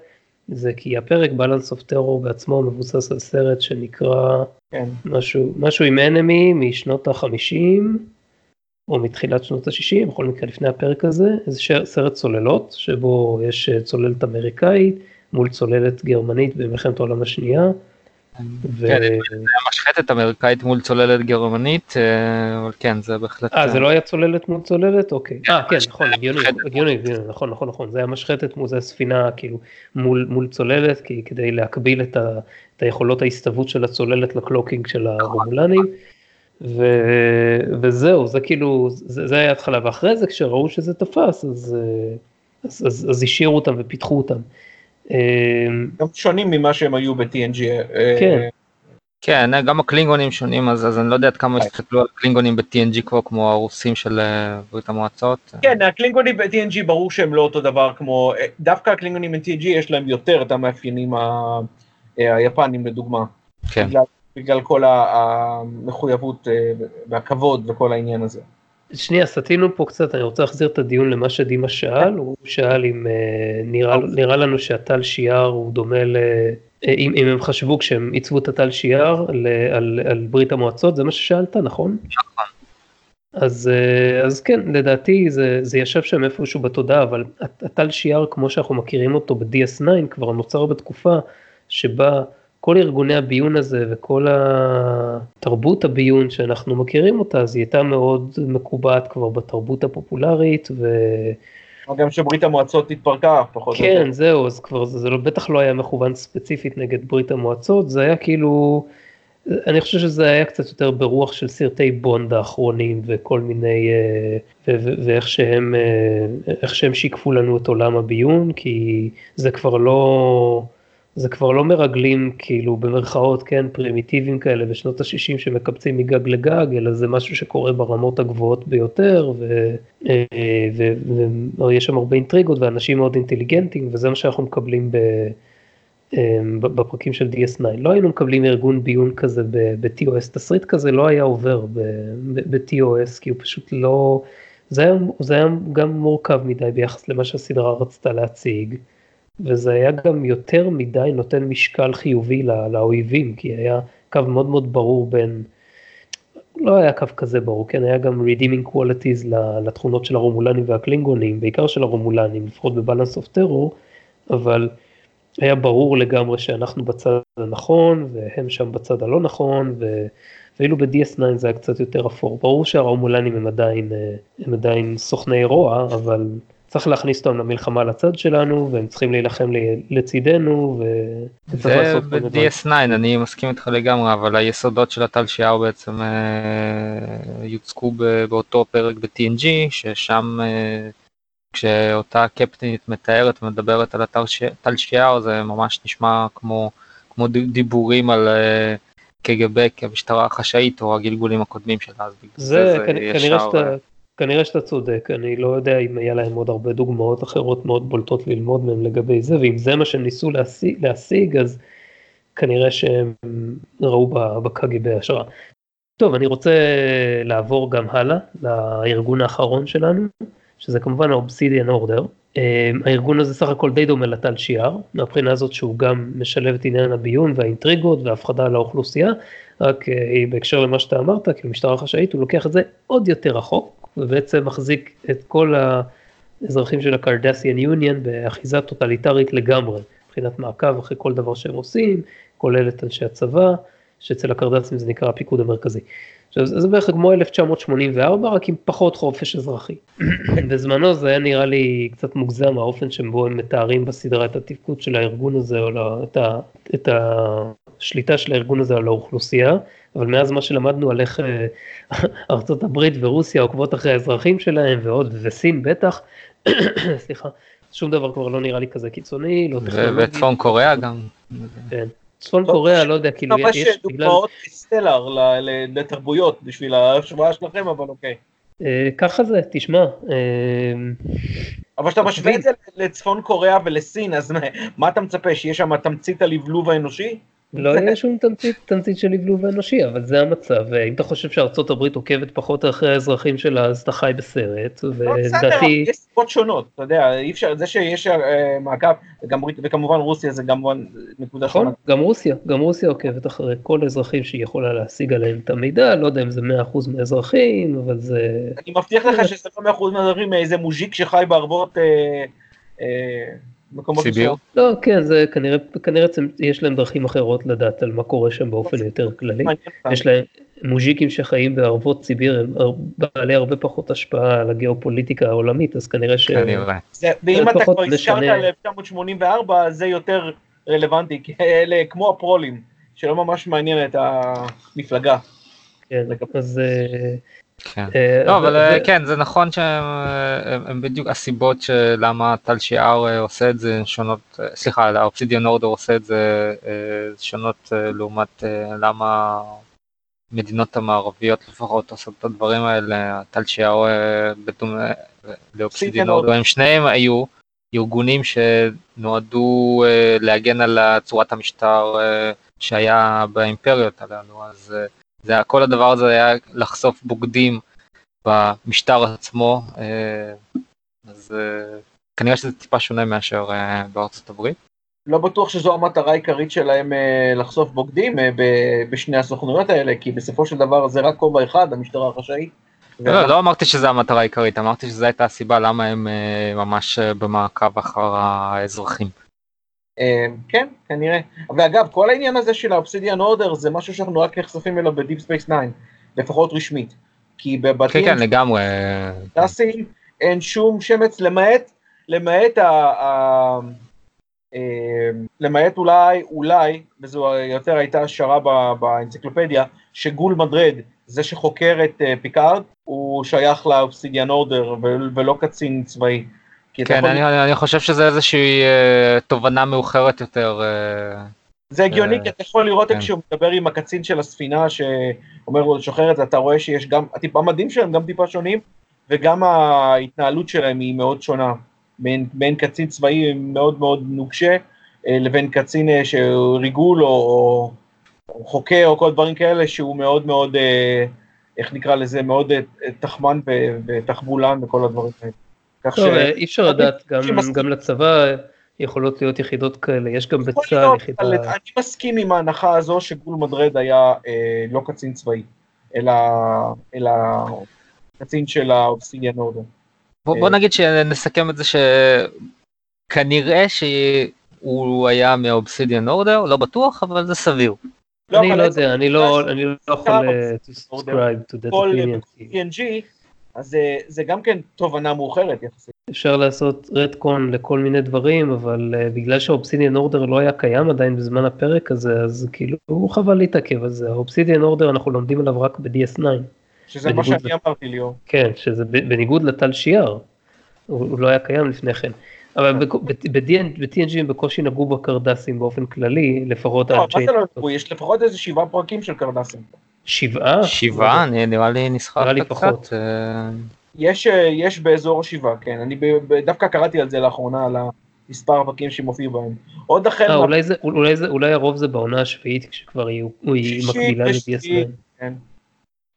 A: זה כי הפרק בלנס אוף טרור בעצמו מבוסס על סרט שנקרא כן. משהו, משהו עם אנמי משנות החמישים. או מתחילת שנות ה-60, בכל מקרה לפני הפרק הזה, איזה סרט צוללות, שבו יש אה, צוללת אמריקאית מול צוללת גרמנית במלחמת העולם השנייה.
C: ו... כן, היה משחטת אמריקאית מול צוללת גרמנית, אה, אבל כן, זה בהחלט...
A: אה, זה לא היה צוללת מול צוללת? אוקיי. אה, כן, נכון, הגיוני, הגיוני, נכון, נכון, נכון, זה היה משחתת מול, זה ספינה כאילו מול, מול צוללת, כי כדי להקביל את, היכולות ההסתוות של הצוללת ל cloaking של הרומולנים. ו... וזהו, זה כאילו, זה, זה היה התחלה, ואחרי זה כשראו שזה תפס, אז, אז, אז, אז השאירו אותם ופיתחו אותם.
B: גם שונים ממה שהם היו ב-TNG.
A: כן.
C: כן, גם הקלינגונים שונים, אז, אז אני לא יודע עד כמה הסתכלו על הקלינגונים ב-TNG כבר כמו הרוסים של אה, ברית המועצות.
B: כן, הקלינגונים ב-TNG ברור שהם לא אותו דבר כמו, אה, דווקא הקלינגונים ב-TNG יש להם יותר את המאפיינים ה... אה, היפנים לדוגמה. כן. בגלל בגלל כל המחויבות אה, והכבוד וכל העניין הזה.
A: שנייה, סטינו פה קצת, אני רוצה להחזיר את הדיון למה שדימה שאל, הוא שאל אם אה, נראה, נראה לנו שהטל שיער הוא דומה ל... אה, אם, אם הם חשבו כשהם עיצבו את הטל שיער על, על, על ברית המועצות, זה מה ששאלת, נכון? נכון. אז, אז כן, לדעתי זה, זה ישב שם איפשהו בתודעה, אבל הטל שיער כמו שאנחנו מכירים אותו ב-DS9 כבר נוצר בתקופה שבה כל ארגוני הביון הזה וכל התרבות הביון שאנחנו מכירים אותה, אז היא הייתה מאוד מקובעת כבר בתרבות הפופולרית ו...
B: גם שברית המועצות התפרקה פחות
A: או יותר. כן, זהו, אז כבר זה, זה לא, בטח לא היה מכוון ספציפית נגד ברית המועצות, זה היה כאילו, אני חושב שזה היה קצת יותר ברוח של סרטי בונד האחרונים וכל מיני, אה, ו, ו, ואיך שהם, אה, שהם שיקפו לנו את עולם הביון, כי זה כבר לא... זה כבר לא מרגלים כאילו במרכאות כן פרימיטיביים כאלה בשנות ה-60 שמקבצים מגג לגג אלא זה משהו שקורה ברמות הגבוהות ביותר ויש שם הרבה אינטריגות ואנשים מאוד אינטליגנטים וזה מה שאנחנו מקבלים ב, בפרקים של DS9 לא היינו מקבלים ארגון ביון כזה ב-TOS תסריט כזה לא היה עובר ב-TOS כי הוא פשוט לא זה היה, זה היה גם מורכב מדי ביחס למה שהסדרה רצתה להציג. וזה היה גם יותר מדי נותן משקל חיובי לא, לאויבים, כי היה קו מאוד מאוד ברור בין, לא היה קו כזה ברור, כן, היה גם redeeming qualities לתכונות של הרומולנים והקלינגונים, בעיקר של הרומולנים, לפחות בבלנס אוף טרור, אבל היה ברור לגמרי שאנחנו בצד הנכון, והם שם בצד הלא נכון, ו... ואילו ב-DS9 זה היה קצת יותר אפור. ברור שהרומולנים הם עדיין, אה, הם עדיין סוכני רוע, אבל צריך להכניס אותם למלחמה לצד שלנו והם צריכים להילחם לצידנו
C: זה ב-DS9 אני מסכים איתך לגמרי אבל היסודות של הטל שיער בעצם אה, יוצקו באותו פרק ב-TNG ששם אה, כשאותה קפטנית מתארת ומדברת על הטל שיער זה ממש נשמע כמו, כמו דיבורים על אה, קג"ב כמשטרה החשאית או הגלגולים הקודמים שלה אז
A: בגלל זה, זה כנראה שאתה כנראה שאתה צודק, אני לא יודע אם היה להם עוד הרבה דוגמאות אחרות מאוד בולטות ללמוד מהם לגבי זה, ואם זה מה שהם ניסו להשיג, להשיג אז כנראה שהם ראו בקג"ב השראה. טוב, אני רוצה לעבור גם הלאה לארגון האחרון שלנו, שזה כמובן האובסידיאן אורדר. הארגון הזה סך הכל די דומה לטל שיער, מהבחינה הזאת שהוא גם משלב את עניין הביון והאינטריגות וההפחדה על האוכלוסייה, רק אה, בהקשר למה שאתה אמרת, כאילו משטרה חשאית, הוא לוקח את זה עוד יותר רחוק, ובעצם מחזיק את כל האזרחים של הקרדסיאן יוניון באחיזה טוטליטרית לגמרי, מבחינת מעקב אחרי כל דבר שהם עושים, כולל את אנשי הצבא, שאצל הקרדסים זה נקרא הפיקוד המרכזי. עכשיו זה בערך כמו 1984 רק עם פחות חופש אזרחי. בזמנו זה היה נראה לי קצת מוגזם האופן שבו הם מתארים בסדרה את התפקוד של הארגון הזה או לא, את, ה, את השליטה של הארגון הזה על האוכלוסייה, אבל מאז מה שלמדנו על איך אה, ארצות הברית ורוסיה עוקבות אחרי האזרחים שלהם ועוד וסין בטח, סליחה, שום דבר כבר לא נראה לי כזה קיצוני, לא
C: טכנולוגי. וצפון קוריאה גם.
A: כן. צפון קוריאה, לא יודע, כאילו
B: יש... ממש דוגמאות סטלר לתרבויות בשביל ההשוואה שלכם, אבל אוקיי.
A: אה, ככה זה, תשמע. אה,
B: אבל כשאתה משווה את זה לצפון קוריאה ולסין, אז מה אתה מצפה, שיהיה שם תמצית הלבלוב האנושי?
A: לא יהיה שום תמצית, תמצית של לבלוב אנושי, אבל זה המצב, אם אתה חושב שארצות הברית עוקבת פחות אחרי האזרחים שלה, אז אתה חי בסרט,
B: לא, ולדעתי... יש סיבות שונות, אתה יודע, אי אפשר, זה שיש אה, מעקב, וכמובן רוסיה זה גם נקודה
A: נכון, שונה. גם רוסיה, גם רוסיה עוקבת אחרי כל האזרחים שהיא יכולה להשיג עליהם את המידע, לא יודע אם זה 100% מהאזרחים, אבל זה...
B: אני מבטיח לך שזה לא 100% מהאזרחים, איזה מוז'יק שחי בערבות... אה, אה,
C: מקומות סיביר?
A: לא, כן, זה כנראה, כנראה יש להם דרכים אחרות לדעת על מה קורה שם באופן יותר כללי. יש להם מוז'יקים שחיים בערבות סיביר, הם בעלי הרבה פחות השפעה על הגיאופוליטיקה העולמית, אז כנראה ש...
B: ואם אתה כבר הזכרת על 1984, זה יותר רלוונטי, כי אלה כמו הפרולים, שלא ממש מעניין את המפלגה.
A: כן, אז...
C: כן. אה, לא, אבל אה, כן, זה נכון שהם אה, בדיוק הסיבות שלמה טל שיער עושה את זה שונות, סליחה, האובסידיאן אורדר עושה את זה שונות לעומת למה מדינות המערביות לפחות עושות את הדברים האלה, טל שיער בדומה לאובסידיאן אורדר, הם שניהם היו ארגונים שנועדו להגן על צורת המשטר שהיה באימפריות הללו, אז זה כל הדבר הזה היה לחשוף בוגדים במשטר עצמו, אה, אז אה, כנראה שזה טיפה שונה מאשר אה, בארצות הברית.
B: לא בטוח שזו המטרה העיקרית שלהם לחשוף בוגדים בשני הסוכנויות האלה, כי בסופו של דבר זה רק כובע אחד, המשטרה החשאית.
C: לא, לא אמרתי שזו המטרה העיקרית, אמרתי שזו הייתה הסיבה למה הם ממש במעקב אחר האזרחים.
B: אמ, כן, כנראה. ואגב, כל העניין הזה של ה Obsidian Order זה משהו שאנחנו רק נחשפים אליו ב Deep Space 9, לפחות רשמית. כי בבתים...
C: כן, כן, לגמרי.
B: טסים, אין שום שמץ, למעט, למעט ה... ה אמ, למעט אולי, אולי, וזו יותר הייתה השערה באנציקלופדיה, שגול מדרד, זה שחוקר את אה, פיקארד, הוא שייך ל Obsidian Order ולא קצין צבאי.
C: כן,
B: יכול-
C: אני, אני חושב שזה איזושהי אה, תובנה מאוחרת יותר. אה,
B: זה הגיוני,
C: אה,
B: כי אתה יכול לראות
C: כן.
B: כשהוא מדבר עם הקצין של הספינה, שאומר לו לשחרר את זה, אתה רואה שיש גם, הטיפ- המדים שלהם גם טיפה שונים, וגם ההתנהלות שלהם היא מאוד שונה. בין, בין קצין צבאי מאוד מאוד נוקשה, אה, לבין קצין אה, שהוא ריגול או, או, או חוקר או כל דברים כאלה, שהוא מאוד מאוד, אה, איך נקרא לזה, מאוד אה, תחמן ותחבולן וכל הדברים האלה. כך
A: טוב, אה, אי אפשר לדעת, גם- לצבא יכולות להיות יחידות כאלה, יש גם בצה"ל יחידה,
B: אני מסכים עם ההנחה הזו שגול מדרד היה אה, לא קצין צבאי, אלא, אלא קצין של האובסידיאן אורדר.
C: בוא,
B: אה.
C: בוא נגיד שנסכם את זה שכנראה שהוא היה מאובסידיאן אורדר, לא בטוח, אבל זה סביר.
A: אני לא יודע, אני לא אני לא יכול to subscribe to that opinion,
B: אז זה, זה גם כן תובנה מאוחרת יחסית.
A: אפשר לעשות רדקון לכל מיני דברים, אבל אה, בגלל שהאובסידיאן אורדר לא היה קיים עדיין בזמן הפרק הזה, אז כאילו חבל להתעכב על זה, האובסידיאן אורדר אנחנו לומדים עליו רק ב-DS9,
B: שזה מה שאני אמרתי ליאור.
A: כן, שזה בניגוד לטל שיער, הוא הוא לא היה קיים לפני כן. אבל ב-TNG הם בקושי נגעו בקרדסים באופן כללי, לפחות
B: לא, מה זה לא נגעו? יש לפחות איזה שבעה פרקים של קרדסים.
A: שבעה?
C: שבעה, אני- נראה לי נסחף
A: נראה לי. פחות.
C: אה,
B: יש, אה, יש באזור שבעה, כן. אני דווקא קראתי על זה לאחרונה, על המספר הפרקים שמופיעו בהם. עוד החל
A: אה, אולי זה, אולי זה, אולי הרוב זה בעונה השביעית כשכבר יהיו, היא מקבילה
B: ושביעית,
A: ל-DS9.
B: כן.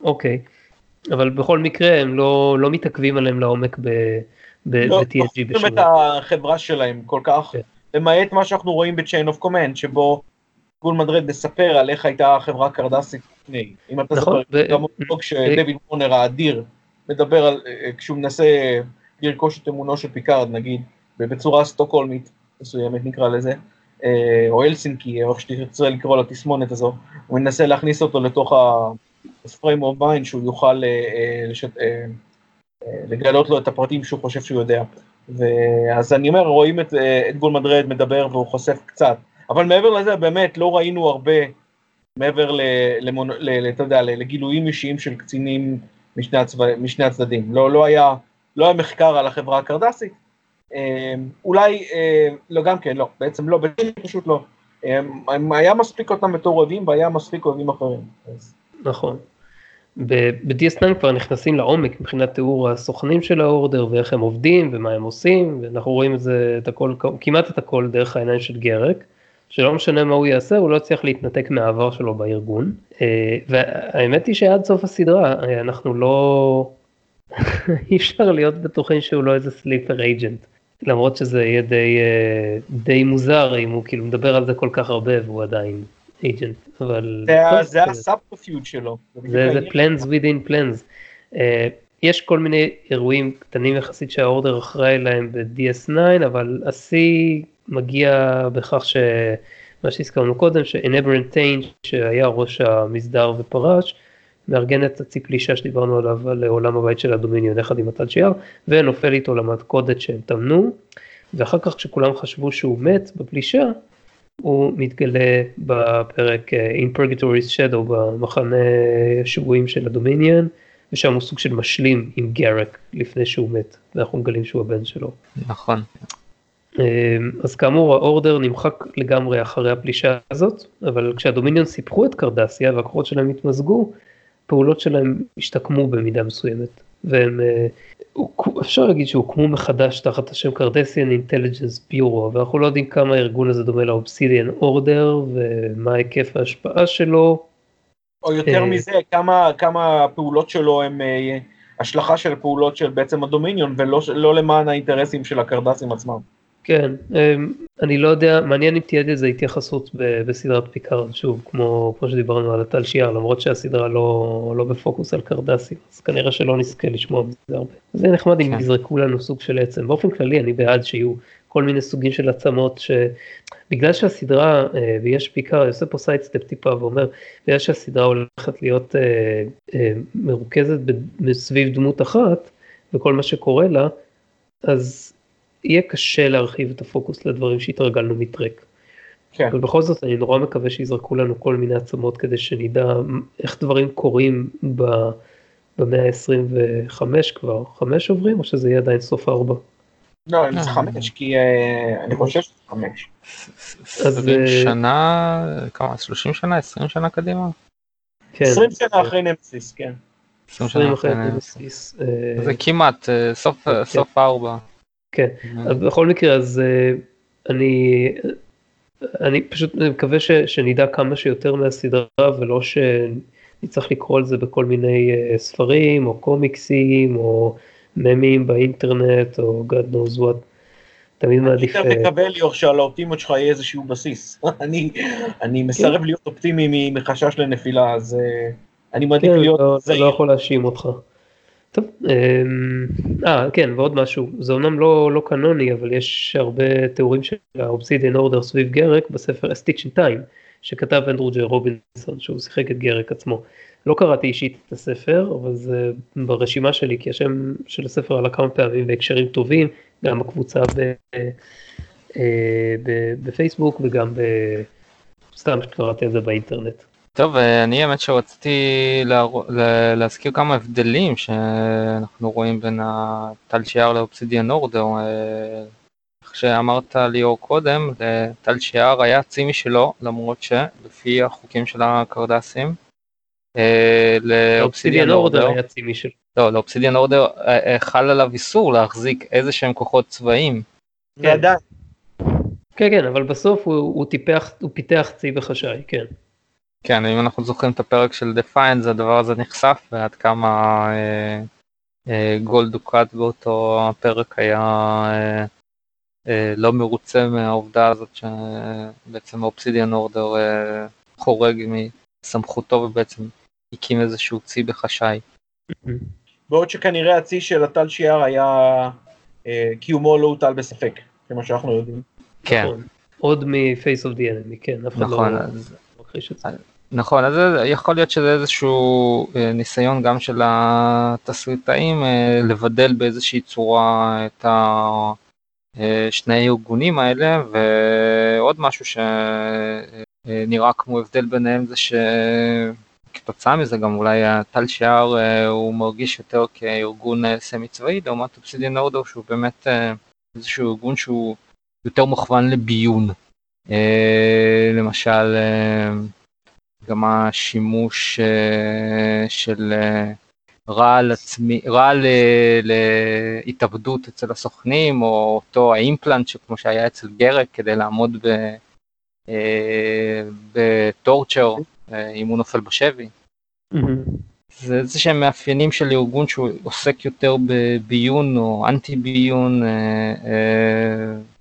A: אוקיי. אבל בכל מקרה הם לא, לא מתעכבים עליהם לעומק ב- ב-
B: לא
A: ב-TNG
B: דוחפים את. החברה שלהם כל כך,
A: כן.
B: למעט מה שאנחנו רואים ב-Chain of Command, שבו גול מדרד מספר על איך הייתה החברה הקרדסית לפני. אם אתה
A: נכון,
B: זוכר, גם אותו כשדויד וורנר האדיר מדבר על, אה, כשהוא מנסה לרכוש את אמונו של פיקארד, נגיד, בצורה סטוקהולמית מסוימת נקרא לזה, אה, או הלסינקי, או איך שתרצה לקרוא לתסמונת הזו, הוא מנסה להכניס אותו לתוך ה-frame of mind שהוא יוכל אה, אה, אה, אה, לגלות לו את הפרטים שהוא חושב שהוא יודע. ואז אני אומר, רואים את, אה, את גול מדרד מדבר והוא חושף קצת, אבל מעבר לזה באמת לא ראינו הרבה מעבר לגילויים אישיים של קצינים משני, הצבא, משני הצדדים. לא, לא, היה, לא היה מחקר על החברה הקרדסית. אה, אולי, אה, לא גם כן, לא, בעצם לא, פשוט לא. אה, היה מספיק אותם בתור אוהבים והיה מספיק אוהבים אחרים. אז...
A: נכון. ב-DS9 כבר נכנסים לעומק מבחינת תיאור הסוכנים של האורדר ואיך הם עובדים ומה הם עושים ואנחנו רואים את זה את הכל כמעט את הכל דרך העיניים של גרק שלא משנה מה הוא יעשה הוא לא יצליח להתנתק מהעבר שלו בארגון אה, והאמת היא שעד סוף הסדרה אה, אנחנו לא אי אפשר להיות בטוחים שהוא לא איזה sleeper agent למרות שזה יהיה די אה, די מוזר אם הוא כאילו מדבר על זה כל כך הרבה והוא עדיין agent אבל
B: זה, ה subterfuge שלו.
A: זה, זה
B: העניין.
A: plans within plans. Uh, יש כל מיני אירועים קטנים יחסית שה Order אחראי להם ב-DS9, אבל השיא מגיע בכך שמה שהזכרנו קודם, ש-Enabrant Tain, שהיה ראש המסדר ופרש, מארגן את הצי פלישה שדיברנו עליו, על עולם הבית של הדומיניון, יחד עם הטל שיער, ונופל איתו למתכודת שהם טמנו, ואחר כך כשכולם חשבו שהוא מת בפלישה, הוא מתגלה בפרק אה, In Purgatory's Shadow במחנה השבויים של הדומיניון ושם הוא סוג של משלים עם גרק לפני שהוא מת ואנחנו מגלים שהוא הבן שלו.
C: נכון.
A: אה, אז כאמור האורדר נמחק לגמרי אחרי הפלישה הזאת אבל כשהדומיניון סיפחו את קרדסיה והכוחות שלהם התמזגו פעולות שלהם השתקמו במידה מסוימת והם אה, אפשר להגיד שהוקמו מחדש תחת השם קרדסיאן אינטליג'נס ביורו ואנחנו לא יודעים כמה הארגון הזה דומה לאובסידיאן אורדר ומה היקף ההשפעה שלו.
B: או יותר
A: אה,
B: מזה, כמה, כמה הפעולות שלו הם אה, השלכה של פעולות של בעצם הדומיניון, ולא לא למען האינטרסים של הקרדסים עצמם.
A: כן, אמ, אני לא יודע, מעניין אם תהיה לזה התייחסות בסדרת פיקארד, שוב, כמו, כמו שדיברנו על הטל שיער, למרות שהסדרה לא, לא בפוקוס על קרדסים, אז כנראה שלא נזכה לשמוע מזה הרבה. זה נחמד אם
C: כן.
A: יזרקו לנו סוג של עצם. באופן כללי אני בעד שיהיו כל מיני סוגים של עצמות, שבגלל שהסדרה, אה, ויש פיקארד, עושה פה sidestep טיפה ואומר, בגלל שהסדרה הולכת להיות אה, אה, מרוכזת סביב דמות אחת, וכל מה שקורה לה, אז יהיה קשה להרחיב את הפוקוס לדברים שהתרגלנו מטרק.
B: כן.
A: אבל בכל זאת אני נורא מקווה שיזרקו לנו כל מיני עצמות כדי שנדע איך דברים קורים ב- במאה ה-25 כבר, חמש עוברים או שזה יהיה עדיין סוף ארבע?
B: לא, אם זה חמש, כי אה, אני חושב שזה חמש.
A: אז,
C: 20
A: אה,
C: שנה, כמה, 30 שנה, 20 שנה קדימה?
A: כן.
B: 20 שנה אחרי נמסיס, כן.
C: 20
A: 20
C: שנה
A: אחרי. נמסיס. אה,
C: זה כמעט, אה, סוף
A: כן. כן. אז בכל מקרה אז אה, אני אני פשוט מקווה ש, שנדע כמה שיותר מהסדרה ולא שנצטרך לקרוא על זה בכל מיני אה, ספרים או קומיקסים או ממים באינטרנט או God knows what. תמיד מעדיף.
B: יותר
A: אה,
B: מקבל ליאור שעל האופטימיות שלך יהיה איזשהו בסיס. אני- אני מסרב להיות אופטימי מחשש לנפילה, אז אה, אני מעדיף
A: כן,
B: להיות
A: לא, לא
B: זהיר.
A: יכול להאשים אותך. טוב, אמ, אה, כן, ועוד משהו, זה אומנם לא, לא קנוני, אבל יש הרבה תיאורים של האובסידיאן אורדר סביב גרק בספר A Stitch in Time, שכתב אנדרו ג'י רובינסון, שהוא שיחק את גרק עצמו. לא קראתי אישית את הספר, אבל זה ברשימה שלי, כי השם של הספר עלה כמה פעמים בהקשרים טובים, גם בקבוצה ב, אה, ב, בפייסבוק וגם ב... סתם קראתי על זה באינטרנט.
C: טוב, אה, אני האמת שרציתי להרא- להזכיר כמה הבדלים שאנחנו רואים בין הטל שיער לאובסידיאן אורדר. אה, איך שאמרת ליאור קודם, לטל שיער היה צי משלו, למרות שלפי החוקים של הקרדסים, אה, לאובסידיאן אורדר,
A: היה צימי של...
C: לא, לאובסידיאן אורדר אה, אה, חל עליו איסור להחזיק איזה שהם כוחות צבאיים.
A: כן, כן, אבל בסוף הוא, הוא, טיפח, הוא פיתח צי בחשאי, כן.
C: כן, אם אנחנו זוכרים את הפרק של Defiant, הדבר הזה נחשף, ועד כמה אה, אה, גול דוקאט באותו הפרק היה אה, אה, לא מרוצה מהעובדה הזאת שבעצם ה Obsidian Order אה, חורג מסמכותו ובעצם הקים איזשהו צי בחשאי.
B: בעוד שכנראה הצי של הטל שיער היה, אה, קיומו לא הוטל בספק, כמו שאנחנו יודעים.
C: כן,
A: נכון. עוד מ-Face of the Enemy, כן, אף אחד
C: נכון,
A: לא
C: אז,
A: מכחיש את זה.
C: נכון, אז יכול להיות שזה איזשהו אה, ניסיון גם של התסריטאים אה, לבדל באיזושהי צורה את. אה, שני הארגונים האלה ועוד משהו שנראה כמו הבדל ביניהם זה שכתוצאה מזה גם אולי טל שיער הוא מרגיש יותר כארגון סמי צבאי לעומת אובסידיאן אורדר שהוא באמת איזשהו ארגון שהוא יותר מוכוון לביון. למשל גם השימוש אה, של אה, רעל עצמי, רעל להתאבדות אצל הסוכנים, או אותו האימפלנט שכמו שהיה אצל גרק כדי לעמוד ב, אה, בטורצ'ר אם הוא נופל בשבי.
A: מהמם.
C: זה איזה שהם מאפיינים של ארגון שהוא עוסק יותר בביון או אנטי ביון,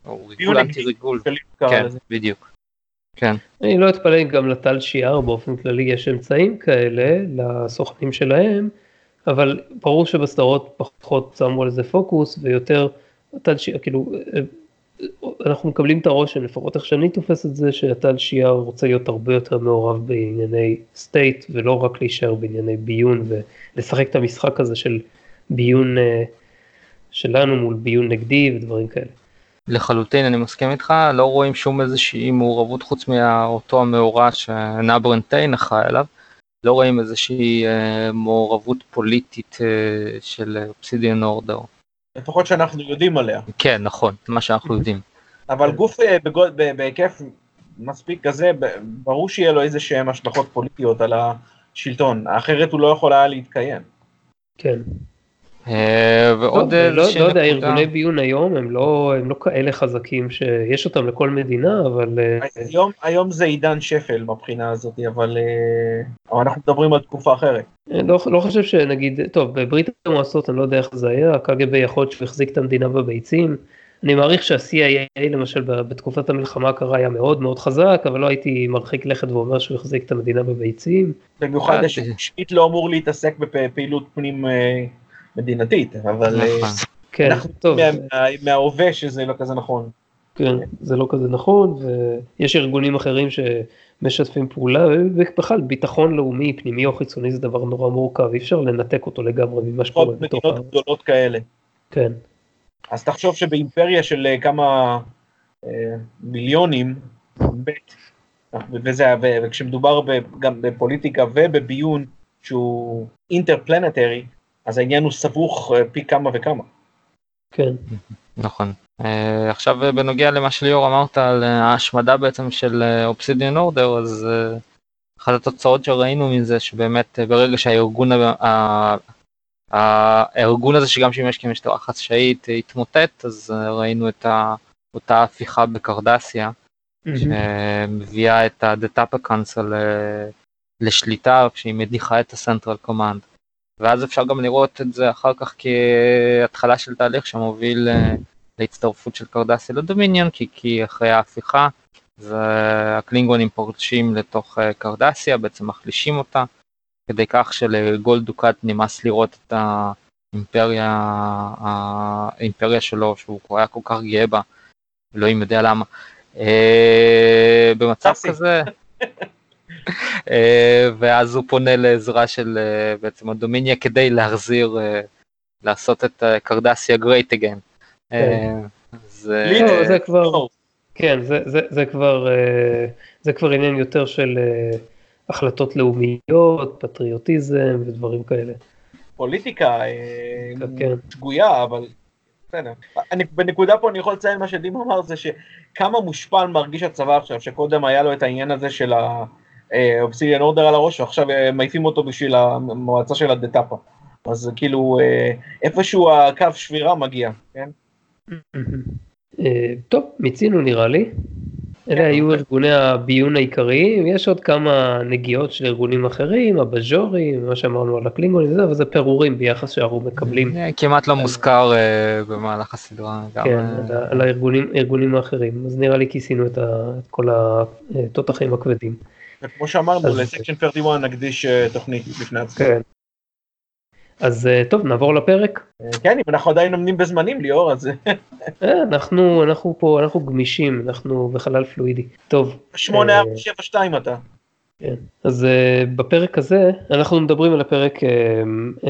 C: או ריגול אנטי. ריגול. כן. בדיוק. כן,
A: אני לא אתפלא גם לטל שיער באופן כללי יש אמצעים כאלה לסוכנים שלהם, אבל ברור שבסדרות פחות שמו על זה פוקוס ויותר הטל שיער, כאילו אנחנו מקבלים את הרושם, לפחות איך שאני תופס את זה, שהטל שיער רוצה להיות הרבה יותר מעורב בענייני state ולא רק להישאר בענייני ביון ולשחק את המשחק הזה של ביון אה, שלנו מול ביון נגדי ודברים כאלה.
C: לחלוטין אני מסכים איתך, לא רואים שום איזושהי מעורבות חוץ מאותו המאורע שאנברן טיין אחראי עליו, לא רואים איזושהי אה, מעורבות פוליטית אה, של Obsidian Order.
B: לפחות שאנחנו יודעים עליה.
C: כן, נכון, מה שאנחנו יודעים.
B: אבל גוף אה, בגוד- ב- בהיקף מספיק כזה, ברור שיהיה לו איזה שהם השלכות פוליטיות על השלטון, אחרת הוא לא יכול היה להתקיים.
A: כן.
C: אה, ועוד
A: לא, לא, לא יודע, ארגוני ביון היום הם לא, הם לא כאלה חזקים שיש אותם לכל מדינה, אבל אה,
B: היום, היום זה עידן שפל מבחינה הזאת, אבל, אה, אבל אנחנו מדברים על תקופה אחרת.
A: לא, לא חושב שנגיד, טוב, בברית המועצות אני לא יודע איך זה היה, הקג"ב יכול להיות שהוא החזיק את המדינה בביצים. אני מעריך שה-CIA למשל ב- בתקופת המלחמה הקרה היה מאוד מאוד חזק, אבל לא הייתי מרחיק לכת ואומר שהוא החזיק את המדינה בביצים.
B: במיוחד ששיט לא אמור להתעסק בפעילות פנים מדינתית, אבל אה,
C: נכון.
A: כן,
B: אנחנו
A: טוב,
B: מה- מה- מההווה שזה לא כזה נכון.
A: כן, זה לא כזה נכון, ויש ארגונים אחרים שמשתפים פעולה, ובכלל ביטחון לאומי, פנימי או חיצוני זה דבר נורא מורכב, אי אפשר לנתק אותו לגמרי ממה שקורה בתוך
B: מדינות. גדולות כאלה.
A: כן,
B: אז תחשוב שבאימפריה של אה, כמה אה, מיליונים, בית, וזה, ו- וכשמדובר ב, גם בפוליטיקה ובביון שהוא אינטרפלנטרי, אז העניין הוא סבוך אה, פי כמה וכמה.
A: כן.
C: נכון. Uh, עכשיו בנוגע למה שליאור אמרת על ההשמדה בעצם של אובסידיאן אורדר, אז uh, אחת התוצאות שראינו מזה שבאמת ברגע שהארגון הארגון הזה שגם שימש כמשטרה חשאית התמוטט, אז ראינו את אותה הפיכה בקרדסיה, שמביאה את ה-Data Council לשליטה כשהיא מדיחה את ה-Central Command. ואז אפשר גם לראות את זה אחר כך כהתחלה של תהליך שמוביל להצטרפות של קרדסיה לדומיניון, כי, כי אחרי ההפיכה והקלינגונים פורשים לתוך קרדסיה, בעצם מחלישים אותה. כדי כך שלגולד דוקאט נמאס לראות את האימפריה, האימפריה שלו, שהוא היה כל כך גאה בה, אלוהים יודע למה. אה, במצב כזה, אה, ואז הוא פונה לעזרה של אה, בעצם הדומיניה כדי להחזיר, לעשות את קרדסיה גרייט אגן.
A: זה כבר, כן, זה כבר, זה כבר עניין יותר של החלטות לאומיות, פטריוטיזם ודברים כאלה.
B: פוליטיקה אה, כן. שגויה, אבל בסדר. אני, בנקודה פה אני יכול לציין מה שדים אמר, זה שכמה מושפל מרגיש הצבא עכשיו, שקודם היה לו את העניין הזה של האובסידיאן אורדר על הראש, ועכשיו אה, מעיפים אותו בשביל המועצה של הדטאפה. אז כאילו, אה, איפשהו הקו שבירה מגיע, כן?
A: טוב, מיצינו נראה לי. אלה היו ארגוני הביון העיקריים, יש עוד כמה נגיעות של ארגונים אחרים, הבז'ורים, מה שאמרנו על הקלינגונים וזה, אבל זה פירורים ביחס שאנחנו מקבלים.
C: כמעט לא מוזכר אה, במהלך הסדרה.
A: כן, אה, על הארגונים האחרים, אז נראה לי כיסינו את כל התותחים הכבדים.
B: כמו שאמרנו, ל Section 31 נקדיש אה, תוכנית בפני עצמם. כן.
A: אז אה, טוב, נעבור לפרק.
B: כן, אם אנחנו עדיין עומדים בזמנים, ליאור, אז...
A: אה, אנחנו, אנחנו פה, אנחנו גמישים, אנחנו בחלל פלואידי. טוב.
B: 8472 אתה.
A: כן, אז אה, בפרק הזה, אנחנו מדברים על הפרק, אה, אה,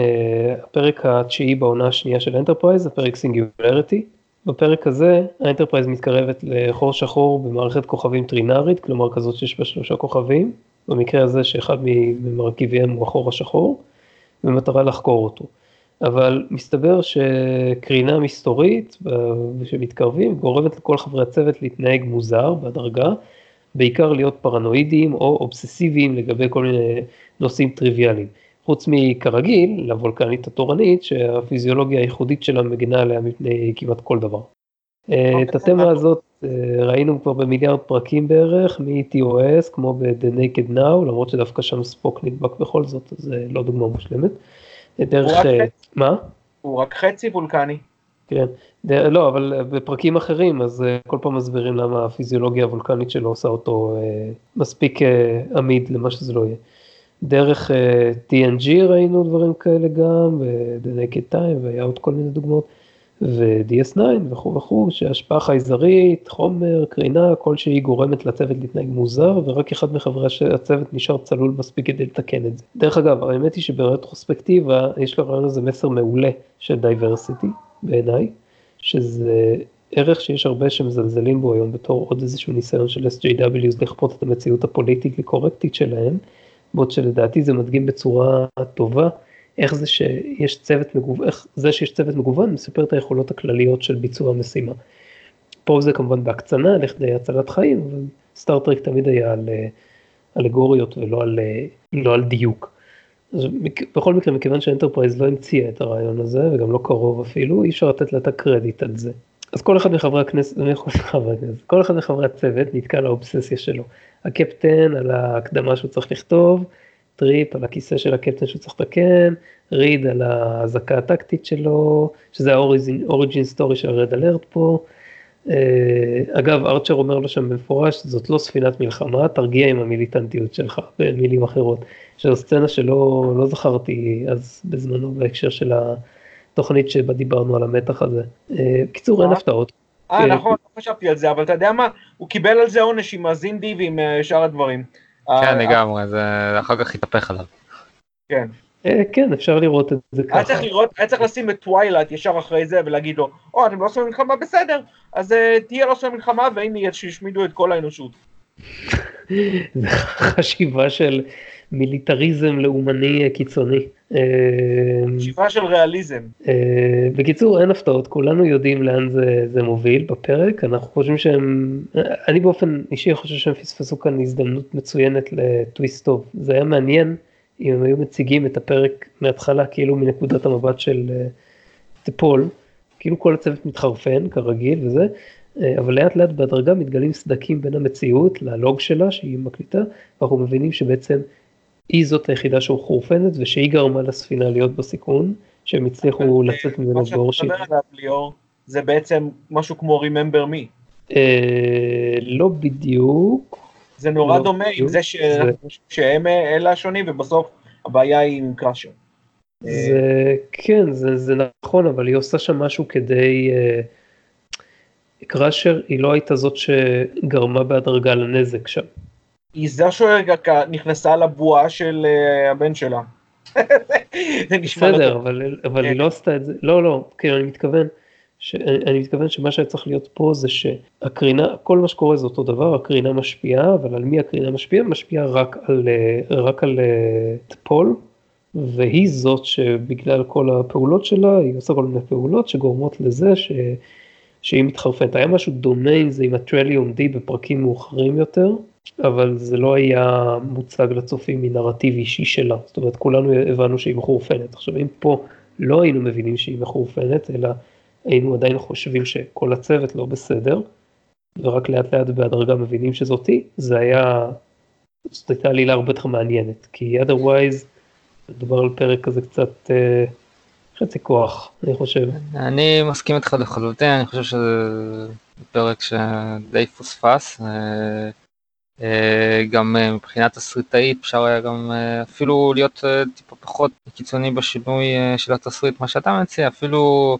A: הפרק התשיעי בעונה השנייה של אנטרפרייז, הפרק Singularity. בפרק הזה, האנטרפרייז מתקרבת לחור שחור במערכת כוכבים טרינארית, כלומר כזאת שיש בה שלושה כוכבים, במקרה הזה שאחד ממרכיביהם הוא החור השחור. במטרה לחקור אותו. אבל מסתבר שקרינה מסתורית שמתקרבים גורמת לכל חברי הצוות להתנהג מוזר בהדרגה, בעיקר להיות פרנואידיים או אובססיביים לגבי כל מיני נושאים טריוויאליים. חוץ מכרגיל, לוולקנית התורנית, שהפיזיולוגיה הייחודית שלה מגינה עליה מפני כמעט כל דבר. אוקיי, את התמה הזאת אה, ראינו כבר במיליארד פרקים בערך מ-TOS כמו ב-The Naked Now למרות שדווקא שם ספוק נדבק בכל זאת אז זה לא דוגמה מושלמת.
B: דרך, אה, מה? הוא רק חצי וולקני.
A: כן, לא אבל בפרקים אחרים אז אה, כל פעם מסבירים למה הפיזיולוגיה הוולקנית שלו עושה אותו מספיק עמיד למה שזה לא יהיה. דרך TNG ראינו דברים כאלה גם, ב-The Naked Time והיה עוד כל מיני דוגמאות. ו-DS9 וכו' וכו', שהשפעה חייזרית, חומר, קרינה, כלשהי גורמת לצוות להתנהג מוזר, ורק אחד מחברי הצוות נשאר צלול מספיק כדי לתקן את זה. דרך אגב, האמת היא שברטרוספקטיבה יש לרעיון הזה מסר מעולה של diversity, בעיניי, שזה ערך שיש הרבה שמזלזלים בו היום בתור עוד איזשהו ניסיון של SJWs לכפות את המציאות הפוליטית קורקטית שלהם, בעוד שלדעתי זה מדגים בצורה טובה. איך זה שיש צוות מגוון, איך זה שיש צוות מגוון משפר את היכולות הכלליות של ביצוע המשימה. פה זה כמובן בהקצנה לכדי הצלת חיים, אבל סטארטרק תמיד היה על אה, אלגוריות ולא על, אה, לא על דיוק. אז בכל מקרה, מכיוון שאנטרפרייז לא המציאה את הרעיון הזה, וגם לא קרוב אפילו, אי אפשר לתת לה את הקרדיט על זה. אז כל אחד מחברי הכנסת, כל אחד מחברי הצוות נתקע לאובססיה שלו. הקפטן על ההקדמה שהוא צריך לכתוב, טריפ על הכיסא של הקפטן שהוא צריך לתקן, ריד על האזעקה הטקטית שלו, שזה ה origin story של ה red alert פה. אה, אגב, ארצ'ר אומר לו שם במפורש, זאת לא ספינת מלחמה, תרגיע עם המיליטנטיות שלך, במילים אחרות. שזו סצנה שלא לא זכרתי אז בזמנו בהקשר של התוכנית שבה דיברנו על המתח הזה. אה, קיצור, אין אה? הפתעות.
B: אה, נכון, לא חשבתי על זה, אבל אתה יודע מה, הוא קיבל על זה עונש עם הזינדי ועם שאר הדברים.
C: כן, לגמרי, זה אחר כך התהפך עליו.
B: כן.
A: אה, כן, אפשר לראות את זה ככה.
B: היה צריך לראות, היה צריך לשים את Twilight ישר אחרי זה ולהגיד לו, או, אתם לא עושים מלחמה בסדר, אז אה, תהיה לא עושים מלחמה והנה שישמידו את כל האנושות.
A: זה חשיבה של מיליטריזם לאומני קיצוני.
B: חשיבה של ריאליזם.
A: בקיצור אין הפתעות. כולנו יודעים לאן זה, זה מוביל בפרק. אנחנו חושבים שהם אני באופן אישי חושב שהם פספסו כאן הזדמנות מצוינת לטוויסט טוב. זה היה מעניין אם הם היו מציגים את הפרק מההתחלה כאילו מנקודת המבט של טפול כאילו כל הצוות מתחרפן כרגיל וזה. אבל לאט לאט בהדרגה מתגלים סדקים בין המציאות ללוג שלה שהיא מקליטה ואנחנו מבינים שבעצם היא זאת היחידה שהוא חורפנת ושהיא גרמה לספינה להיות בסיכון שהם הצליחו לצאת ממנו
B: באור שיט. זה בעצם משהו כמו Remember Me.
A: לא בדיוק.
B: זה נורא לא דומה עם זה שהם אלה השונים ובסוף הבעיה היא עם קראשר.
A: זה כן זה, זה נכון אבל היא עושה שם משהו כדי קראשר היא לא הייתה זאת שגרמה בהדרגה לנזק שם.
B: היא זו שרגע נכנסה לבועה של הבן שלה.
A: זה נשמע בסדר, אבל, אבל היא לא עשתה את זה, לא, לא, כאילו אני מתכוון, ש, אני מתכוון שמה שהיה צריך להיות פה זה שהקרינה, כל מה שקורה זה אותו דבר, הקרינה משפיעה, אבל על מי הקרינה משפיעה? משפיעה רק על, רק על טפול, והיא זאת שבגלל כל הפעולות שלה, היא עושה כל מיני פעולות שגורמות לזה ש, שהיא מתחרפנת. היה משהו דומה עם זה עם הטרליום די בפרקים מאוחרים יותר. אבל זה לא היה מוצג לצופים מנרטיב אישי שלה, זאת אומרת כולנו הבנו שהיא מחורפנת. עכשיו אם פה לא היינו מבינים שהיא מחורפנת, אלא היינו עדיין חושבים שכל הצוות לא בסדר, ורק לאט לאט בהדרגה מבינים שזאתי, זה היה, זאת הייתה עלילה הרבה יותר מעניינת, כי otherwise מדובר על פרק כזה קצת אה, חצי כוח, אני חושב.
C: אני מסכים איתך לחלוטין, אני חושב שזה פרק שדי פוספס. אה... גם מבחינה תסריטאית אפשר היה גם אפילו להיות טיפה פחות קיצוני בשינוי של התסריט מה שאתה מציע אפילו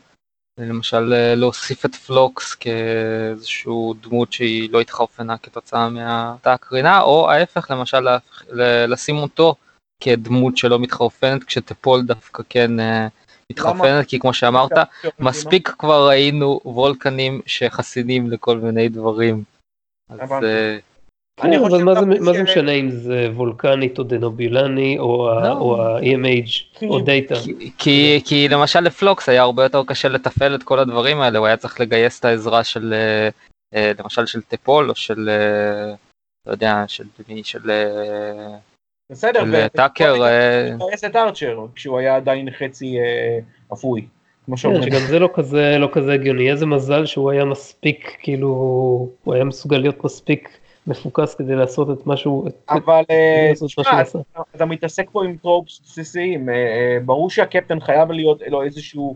C: למשל להוסיף את פלוקס כאיזשהו דמות שהיא לא התחרפנה כתוצאה מאותה הקרינה או ההפך למשל לשים אותו כדמות שלא מתחרפנת כשתפול דווקא כן מתחרפנת כי כמו שאמרת מספיק כבר ראינו וולקנים שחסינים לכל מיני דברים. אז
A: כן, אבל מה זה, מה זה משנה אם זה וולקנית או דנובילני או לא. ה-EMH או דאטה?
C: כי, כי למשל לפלוקס היה הרבה יותר קשה לתפעל את כל הדברים האלה, הוא היה צריך לגייס את העזרה של למשל של טפול או של, לא יודע, של מי, של...
B: בסדר, טאקר. לגייס את ארצ'ר כשהוא היה עדיין חצי אפוי.
A: כן, שגם זה לא כזה לא כזה הגיוני, איזה מזל שהוא היה מספיק, כאילו, הוא היה מסוגל להיות מספיק מפוקס כדי לעשות את משהו,
B: אבל תשמע, אתה מתעסק פה עם טרופס בסיסיים, ברור שהקפטן חייב להיות לו איזשהו,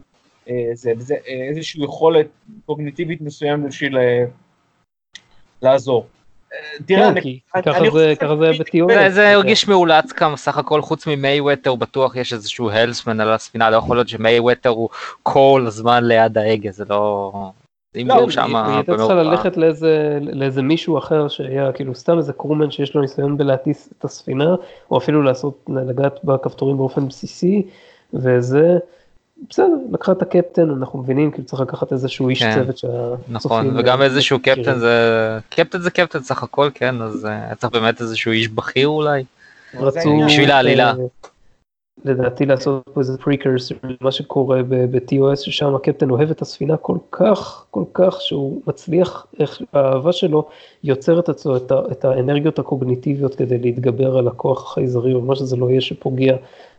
B: איזשהו יכולת קוגניטיבית מסוים בשביל לעזור.
A: תראה, ככה זה בטיעון.
C: זה הרגיש מאולץ כמה סך הכל חוץ ממי ווטר בטוח יש איזשהו הלסמן על הספינה לא יכול להיות שמי ווטר הוא כל הזמן ליד ההגה זה לא.
A: אם לא, שם היא הייתה צריכה ללכת לאיזה, לאיזה מישהו אחר שהיה כאילו סתם איזה קרומן שיש לו ניסיון בלהטיס את הספינה, או אפילו לעשות, לגעת בכפתורים באופן בסיסי, וזה, בסדר, לקחה את הקפטן, אנחנו מבינים, כאילו צריך לקחת איזשהו איש כן, צוות שהצופים...
C: נכון, וגם איזשהו קפטן זה, קפטן זה קפטן סך הכל, כן, אז היה צריך באמת איזשהו איש בכיר אולי, רצו... בשביל העלילה.
A: לדעתי לעשות פה איזה פריקרס למה שקורה ב-TOS ששם הקפטן אוהב את הספינה כל כך כל כך שהוא מצליח איך האהבה שלו יוצרת אצלו את, את האנרגיות הקוגניטיביות כדי להתגבר על הכוח החייזרי או מה שזה לא יהיה שפוגע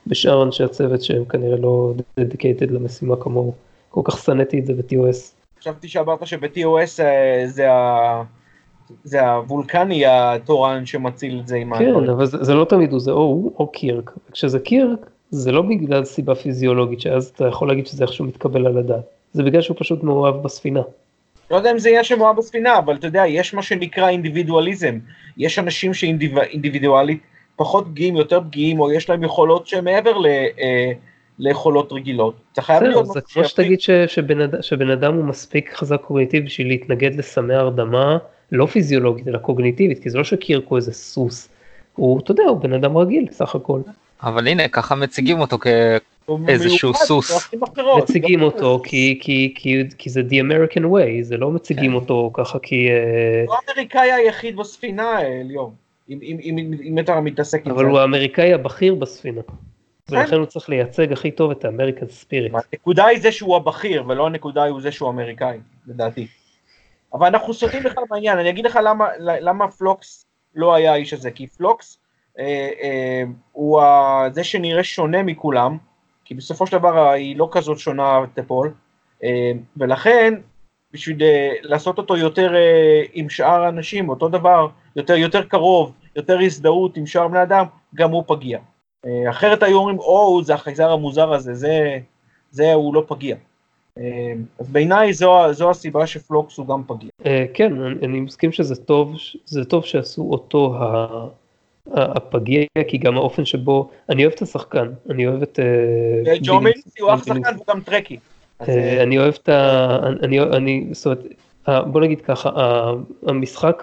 A: בשאר אנשי הצוות שהם כנראה לא דדיקייטד למשימה כמוהו. כל כך שנאתי את זה ב-TOS.
B: חשבתי שאמרת שב-TOS אה, זה ה... זה הוולקני התורן שמציל את זה עם
A: כן, הדברים. אבל זה, זה לא תמיד הוא, זה או הוא או קירק. כשזה קירק, זה לא בגלל סיבה פיזיולוגית, שאז אתה יכול להגיד שזה איכשהו מתקבל על הדעת. זה בגלל שהוא פשוט מאוהב בספינה.
B: לא יודע אם זה יהיה שמאוהב בספינה, אבל אתה יודע, יש מה שנקרא אינדיבידואליזם. יש אנשים שאינדיבידואלית פחות פגיעים, יותר פגיעים, או יש להם יכולות שמעבר ל... אה, ליכולות רגילות.
A: אתה חייב להיות... זה כמו שתגיד שבן אדם הוא מספיק חזק קוגניטיב בשביל להתנגד לסמי הרדמה. לא פיזיולוגית אלא קוגניטיבית כי זה לא שקירקו איזה סוס. הוא אתה יודע הוא בן אדם רגיל סך הכל.
C: אבל הנה ככה מציגים אותו
B: הוא
C: איזשהו
B: מיוחד
C: סוס.
A: מציגים אותו כי, כי, כי, כי זה the American way, זה לא מציגים
C: כן.
A: אותו ככה כי... אה,
B: הוא האמריקאי היחיד בספינה, אליום. אם- אם- אתה מתעסק עם זה.
A: אבל הוא האמריקאי הבכיר בספינה. ולכן הוא צריך לייצג הכי טוב את ה American spirit.
B: הנקודה היא זה שהוא הבכיר, ולא הנקודה היא זה שהוא אמריקאי, לדעתי. אבל אנחנו סוטים בכלל מהעניין, אני אגיד לך למה, למה פלוקס לא היה האיש הזה, כי פלוקס אה, אה, הוא ה- זה שנראה שונה מכולם, כי בסופו של דבר היא לא כזאת שונה ט'פול, אה, ולכן בשביל אה, לעשות אותו יותר אה, עם שאר האנשים, אותו דבר, יותר, יותר קרוב, יותר הזדהות עם שאר בני אדם, גם הוא פגיע. אה, אחרת היו אומרים, או, זה החייזר המוזר הזה, זה, זה הוא לא פגיע. אה, אז בעיניי זו, זו הסיבה שפלוקס הוא גם פגיע.
A: אה, כן, אני, מסכים שזה טוב, זה טוב שעשו אותו הפגיע, כי גם האופן שבו, אני אוהב את השחקן, אני אוהב את... אה,
B: ג'ו
A: בילי-
B: מילינסי הוא אח שחקן והוא גם טרקי.
A: אה,
B: אה,
A: אני אוהב את ה... אני, אני, זאת אומרת, בוא נגיד ככה, המשחק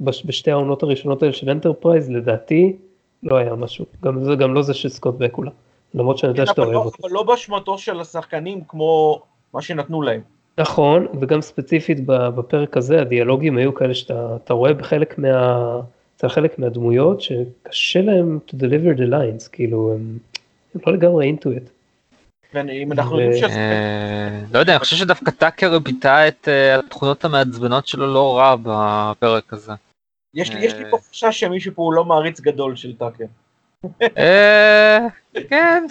A: בשתי העונות הראשונות האלה של אנטרפרייז, לדעתי, לא היה משהו. גם זה גם לא זה של סקוט בקולה. למרות שאני יודע
B: כן,
A: שאתה אוהב
B: לא,
A: אותו.
B: אבל לא באשמתו של השחקנים כמו מה שנתנו להם.
A: נכון, וגם ספציפית בפרק הזה, הדיאלוגים היו כאלה שאתה אתה רואה בחלק מה... אצל חלק מהדמויות שקשה להם to deliver the lines, כאילו הם, הם לא לגמרי into it.
B: ואם אנחנו
A: ו-
B: יודעים שזה...
C: אה, לא יודע, אני חושב שדווקא טאקר ביטא את אה, התכונות המעצבנות שלו לא רע בפרק הזה.
B: יש לי, יש לי פה חשש שמישהו פה הוא לא מעריץ גדול של טאקר.
C: אה, כן,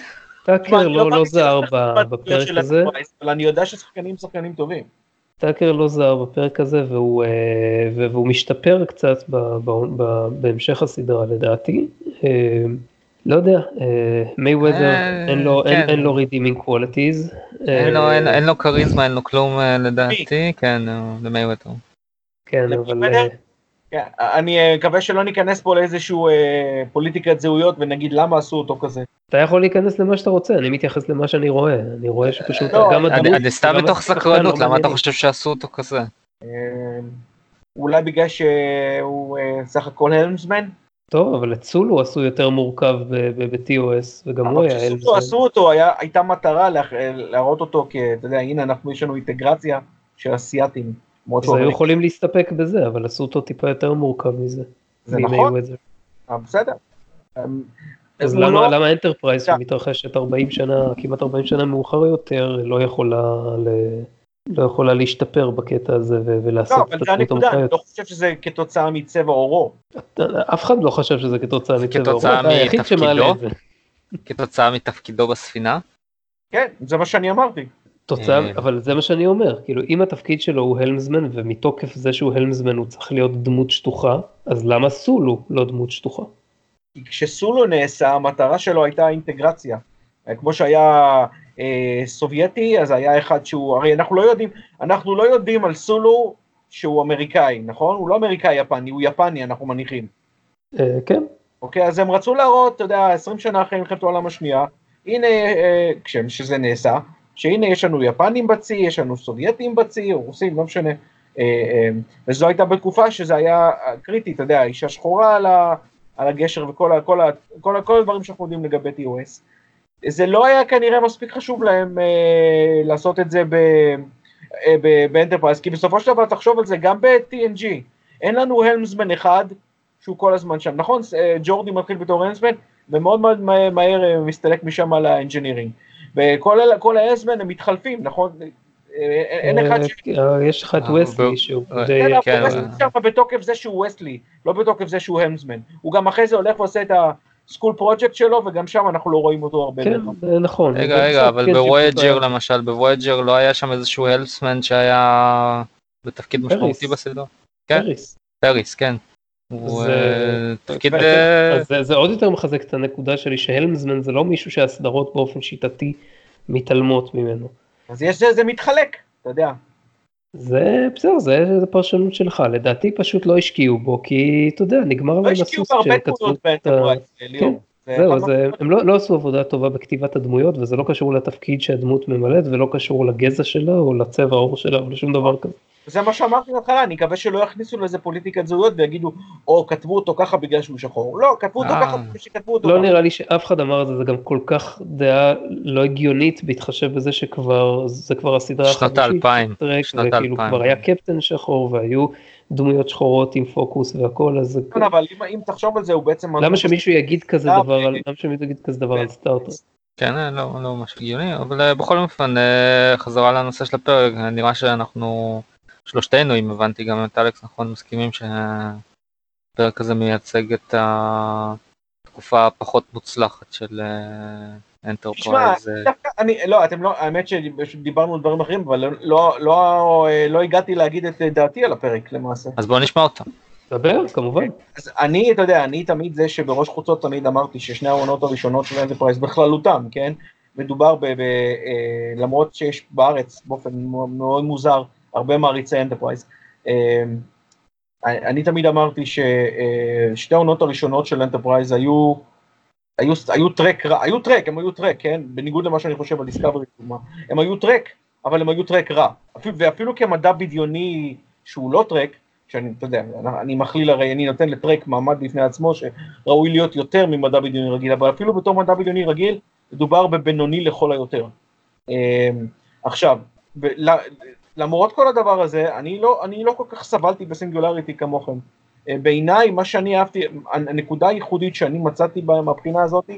A: טאקר לא, לא
B: מאמין
A: זר בפרק הזה,
B: אבל אני יודע ששחקנים שחקנים טובים.
A: טאקר לא זר בפרק הזה והוא, אה, והוא משתפר קצת ב- ב- ב- בהמשך הסדרה לדעתי. אה, לא יודע, מייוודר
C: אה,
A: אין לו, אין,
C: כן.
A: אין לו redeeming qualities.
C: אין לו- אין- אין לו כריזמה, אין לו כלום לדעתי, כן, הוא למייווטר.
A: כן, אבל...
B: כן, אני אה, מקווה שלא ניכנס פה לאיזשהו אה, פוליטיקת זהויות ונגיד למה עשו אותו כזה.
A: אתה יכול להיכנס למה שאתה רוצה, אני מתייחס למה שאני רואה, אני רואה שפשוט
B: לא,
A: גם הדמות...
C: אני סתם
A: השחקן
C: סקרנות, למה אתה. חושב שעשו אותו כזה?
B: אה, אולי בגלל שהוא אה, סך הכל helmsman?
A: טוב, אבל את סולו עשו יותר מורכב ב-TOS, וגם הוא
B: אבל
A: היה
B: כשעשו
A: אלף.
B: אותו, עשו אותו, היה- הייתה מטרה להראות אותו כ... אתה יודע, הנה אנחנו, יש לנו אינטגרציה של אסיאתים.
A: אז היו. יכולים להסתפק בזה, אבל עשו אותו טיפה יותר מורכב מזה.
B: זה נכון. אה, בסדר. אה,
A: אז למה
B: לא-
A: למה אנטרפרייז
B: כן.
A: שמתרחשת 40 שנה, כמעט 40 שנה מאוחר יותר, לא יכולה ל- לא יכולה להשתפר בקטע הזה ו-
B: לא,
A: ולעשות
B: אבל
A: את
B: זה
A: הדמות
B: הנקודה, אני? לא חושב שזה כתוצאה מצבע עורו.
A: אף אחד לא חשב שזה כתוצאה
C: זה
A: מצבע עורו, אתה היחיד? שמעלה את זה.
C: כתוצאה מתפקידו בספינה?
B: כן, זה מה שאני אמרתי.
A: תוצאה,
C: אה.
A: אבל זה מה שאני אומר, כאילו אם התפקיד שלו הוא הלמזמן ומתוקף זה שהוא הלמזמן הוא צריך להיות דמות שטוחה, אז למה סולו לא דמות שטוחה?
B: כי כשסולו נעשה, המטרה שלו הייתה אינטגרציה. אה, כמו שהיה אה, סובייטי, אז היה אחד שהוא, הרי אנחנו לא יודעים, אנחנו לא יודעים על סולו שהוא אמריקאי, נכון? הוא לא אמריקאי יפני, הוא יפני, אנחנו מניחים.
A: אה, כן,
B: אוקיי, אז הם רצו להראות, אתה יודע, 20 שנה אחרי מלחמת העולם השנייה, הנה, אה, כשזה נעשה, שהנה יש לנו יפנים בצי, יש לנו סובייטים בצי, או רוסים, לא משנה. אה, אה, וזו הייתה בתקופה שזה היה קריטי, אתה יודע, אישה שחורה על, ה, על הגשר וכל ה, כל ה, כל ה, כל הדברים שאנחנו יודעים לגבי TOS. זה לא היה כנראה מספיק חשוב להם אה, לעשות את זה ב, אה, באנטרפרייז, כי בסופו של דבר תחשוב על זה, גם ב-TNG, אין לנו helmsman אחד שהוא כל הזמן שם, נכון? ג'ורדי מתחיל בתור ה helmsman, ומאוד מאוד מה- מהר מסתלק משם על ה engineering. וכל ה- כל ה helmsman הם מתחלפים, נכון? אה, אין אחד ש...
A: אה, יש לך את
C: אה,
A: וסלי
C: ב-
A: שהוא
C: אה,
A: די...
B: כן, אבל
C: כן,
B: וסלי שם בתוקף זה שהוא וסלי, לא בתוקף זה שהוא ה helmsman. הוא גם אחרי זה הולך ועושה את ה school project שלו, וגם שם אנחנו לא רואים אותו הרבה.
A: כן, זה נכון.
C: רגע, רגע, אבל
A: כן,
C: בווייג'ר
A: שפשוט
C: למשל, בווייג'ר לא היה שם איזשהו helmsman שהיה בתפקיד משמעותי בסדרה? כן.
A: פריס.
C: פריס, כן. הוא
A: זה-
C: אה, תפקיד...
B: אז
C: אה,
A: זה- זה עוד יותר מחזק את הנקודה שלי שה helmsman זה לא מישהו שהסדרות באופן שיטתי מתעלמות ממנו.
B: אז יש זה, זה מתחלק, אתה יודע.
A: זה בסדר, זה זה פרשנות שלך, לדעתי פשוט לא השקיעו בו, כי אתה יודע, נגמר
B: לא
A: להם
B: השקיעו
A: הסוס
B: בהרבה
A: כשכתבו
B: תמונות
A: את ה...
B: באנטרפרייז, ליאור. זה
A: זהו, זה, הם לא, לא עשו עבודה טובה בכתיבת הדמויות, וזה לא קשור לתפקיד שהדמות ממלאת, ולא קשור לגזע שלה, או לצבע העור שלה, או לשום דבר כזה.
B: זה מה שאמרתי בהתחלה, אני מקווה שלא יכניסו לזה פוליטיקת זהויות ויגידו, או כתבו אותו ככה בגלל שהוא שחור. לא, כתבו אותו
C: אה.
B: ככה בגלל שכתבו אותו
A: לא
B: ככה.
A: נראה לי שאף אחד אמר את זה, זה גם כל כך דעה לא הגיונית בהתחשב בזה שכבר, זה כבר הסדרה
C: האלפיים,
A: טרק,
C: שנות
A: וכאילו
C: האלפיים.
A: כבר היה קפטן שחור והיו דמויות שחורות עם פוקוס והכל, אז זה-
B: כן, אבל אם- תחשוב על זה, הוא בעצם...
A: למה שמישהו יגיד כזה
B: אה,
A: דבר, על-
B: אוקיי.
A: למה שמישהו יגיד כזה דבר על סטארטר?
C: כן, אה, לא, לא ממש הגיוני, אבל אה, בכל אופן, אה, חזרה לנושא של הפרק, אה, נראה שאנחנו, שלושתנו, אם הבנתי גם את אלכס נכון, מסכימים שהפרק הזה מייצג את התקופה הפחות מוצלחת של אנטרפרייז.
B: דווקא אני, לא, אתם לא, האמת שדיברנו על דברים אחרים, אבל לא, לא, לא, לא הגעתי להגיד את דעתי על הפרק למעשה.
C: אז בואו נשמע אותם.
A: דבר, כמובן.
B: אז אני, אתה יודע, אני תמיד זה בראש חוצות תמיד אמרתי ששני העונות הראשונות של אנטרפרייז בכללותם, כן? מדובר ב... ב אה, למרות שיש בארץ באופן מאוד מוזר הרבה מעריצי אנטרפרייז. אה, אני תמיד אמרתי ששתי העונות הראשונות של אנטרפרייז היו, היו, היו טרק היו טרק, הם היו טרק, כן? בניגוד למה שאני חושב על דיסקאברי. הם היו טרק, אבל הם היו טרק רע. אפילו, ואפילו כמדע בדיוני שהוא לא טרק, שאני, אתה יודע, אני מכליל הרי, אני נותן לטרק מעמד בפני עצמו שראוי להיות יותר ממדע בדיוני רגיל, אבל אפילו בתור מדע בדיוני רגיל, מדובר בבינוני לכל היותר. אמ, עכשיו, למרות כל הדבר הזה, אני לא, אני לא כל כך סבלתי בסינגולריטי כמוכם. אה, בעיניי, מה שאני אהבתי, הנקודה הייחודית שאני מצאתי בה- מהבחינה הזאת,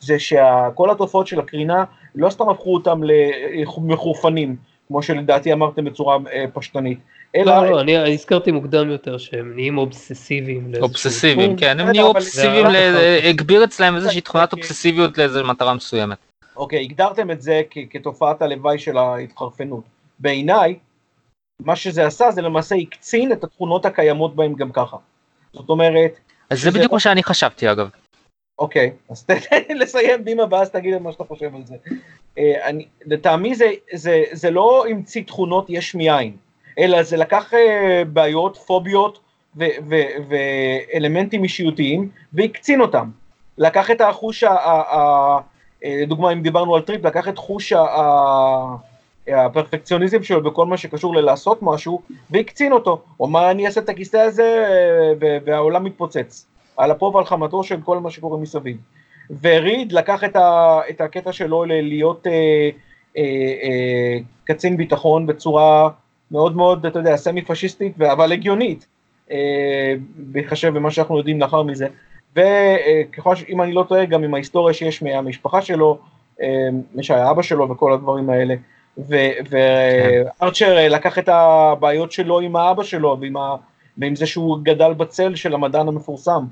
B: זה שכל התופעות של הקרינה, לא סתם הפכו אותם למחורפנים, כמו שלדעתי אמרתם בצורה אה, פשטנית, אלא...
A: לא, לא, אני הזכרתי מוקדם יותר שהם נהיים אובססיביים.
C: אובססיביים. כן, הם נהיו אובססיביים, הגביר אצלם איזושהי תכונת. אובססיביות לאיזו מטרה מסוימת.
B: אוקיי, הגדרתם את זה כתופעת הלוואי של ההתחרפנות. בעיניי, מה שזה עשה זה למעשה הקצין את התכונות הקיימות בהם גם ככה. זאת אומרת,
C: אז זה בדיוק מה שאני חשבתי אגב.
B: אוקיי, אז תן לי לסיים דימה ואז תגיד את מה שאתה חושב על זה. אה, אני, לטעמי זה, זה, זה לא המציא תכונות יש מאין, אלא זה לקח אה, בעיות, פוביות ואלמנטים אישיותיים והקצין אותם. לקח את החוש, אה, לדוגמה אם דיברנו על טריפ, לקח את חוש הפרפקציוניזם שלו בכל מה שקשור ללעשות משהו והקצין אותו. הוא אמר אני אעשה את הכיסא הזה אה, והעולם מתפוצץ. על אפו ועל חמתו של כל מה שקורה מסביב. וריד לקח את, ה, את הקטע שלו ל- להיות אה, אה, אה, קצין ביטחון בצורה מאוד מאוד, אתה יודע, סמי פשיסטית, אבל הגיונית, אה, בהתחשב במה שאנחנו יודעים לאחר מזה. וככל ש... אם אני לא טועה, גם עם ההיסטוריה שיש מהמשפחה שלו, אה, שהיה אבא שלו וכל הדברים האלה. וארצ'ר כן. לקח את הבעיות שלו עם האבא שלו ועם, ה... ועם זה שהוא גדל בצל של המדען המפורסם.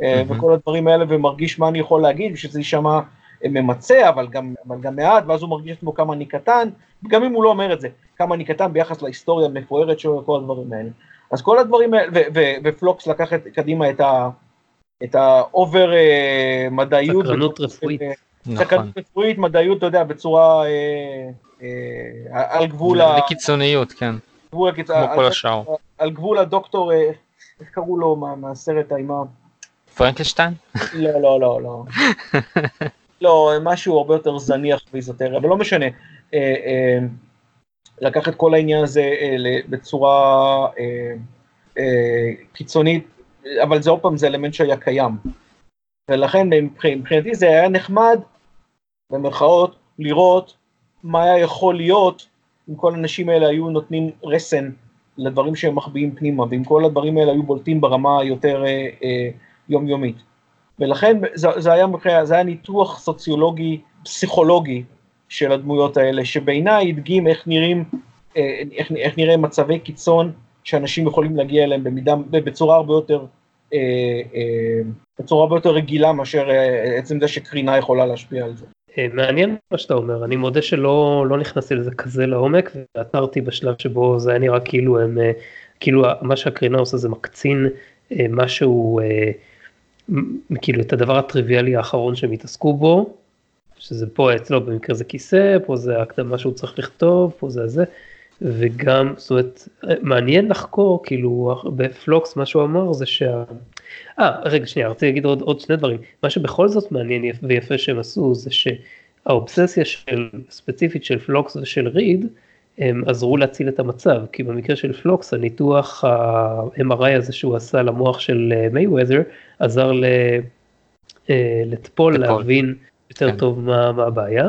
B: Mm-hmm. וכל הדברים האלה ומרגיש מה אני יכול להגיד, שזה יישמע ממצה, אבל גם, אבל גם מעט, ואז הוא מרגיש עצמו כמה אני קטן, גם אם הוא לא אומר את זה, כמה אני קטן ביחס להיסטוריה המפוארת שלו וכל הדברים האלה. אז כל הדברים האלה, ו- ו- ופלוקס לקח את, קדימה את, ה- את ה over אה, מדעיות.
A: סקרנות רפואית.
C: נכון.
B: סקרנות רפואית, מדעיות, אתה יודע, בצורה אה, אה, על גבול ה...
C: לקיצוניות, כן,
B: גבול הקיצ-
C: כמו
B: על-
C: כל השאר.
B: על גבול הדוקטור, אה, איך קראו לו מה- מהסרט האימה?
C: פרנקנשטיין?
B: לא, לא, לא, לא. לא, משהו הרבה יותר זניח ואיזוטרי, אבל לא משנה. אה, אה, לקח את כל העניין הזה אה, בצורה אה, אה, קיצונית, אבל זה עוד פעם, זה אלמנט שהיה קיים. ולכן מבח- מבחינתי זה היה נחמד, במרכאות, לראות מה היה יכול להיות אם כל האנשים האלה היו נותנים רסן לדברים שהם מחביאים פנימה, ואם כל הדברים האלה היו בולטים ברמה היותר אה, אה, יומיומית. ולכן זה, זה, היה, זה היה ניתוח סוציולוגי, פסיכולוגי של הדמויות האלה, שבעיניי הדגים איך נראים, אה, איך, איך נראה מצבי קיצון שאנשים יכולים להגיע אליהם במידה, בצורה הרבה יותר, בצורה הרבה יותר רגילה מאשר אה, עצם זה שקרינה יכולה להשפיע על זה.
A: אה, מעניין מה שאתה אומר, אני מודה שלא לא נכנסתי לזה כזה לעומק ועצרתי בשלב שבו זה היה נראה כאילו הם, אה, כאילו מה שהקרינה עושה זה מקצין אה, משהו, אה, כאילו את הדבר הטריוויאלי האחרון שהם התעסקו בו, שזה פה אצלו במקרה זה כיסא, פה זה הקדמה שהוא צריך לכתוב, פה זה זה, וגם, זאת אומרת, אה, מעניין לחקור, כאילו בפלוקס מה שהוא אמר זה שה... אה, רגע שנייה, רציתי להגיד עוד, עוד שני דברים. מה שבכל זאת מעניין יפ- ויפה שהם עשו זה שהאובססיה של, ספציפית של פלוקס ושל ריד, הם עזרו להציל את המצב, כי במקרה של פלוקס הניתוח ה-MRI הזה שהוא עשה למוח של מייוודר עזר לטפול להבין יותר כן. טוב מה, מה הבעיה,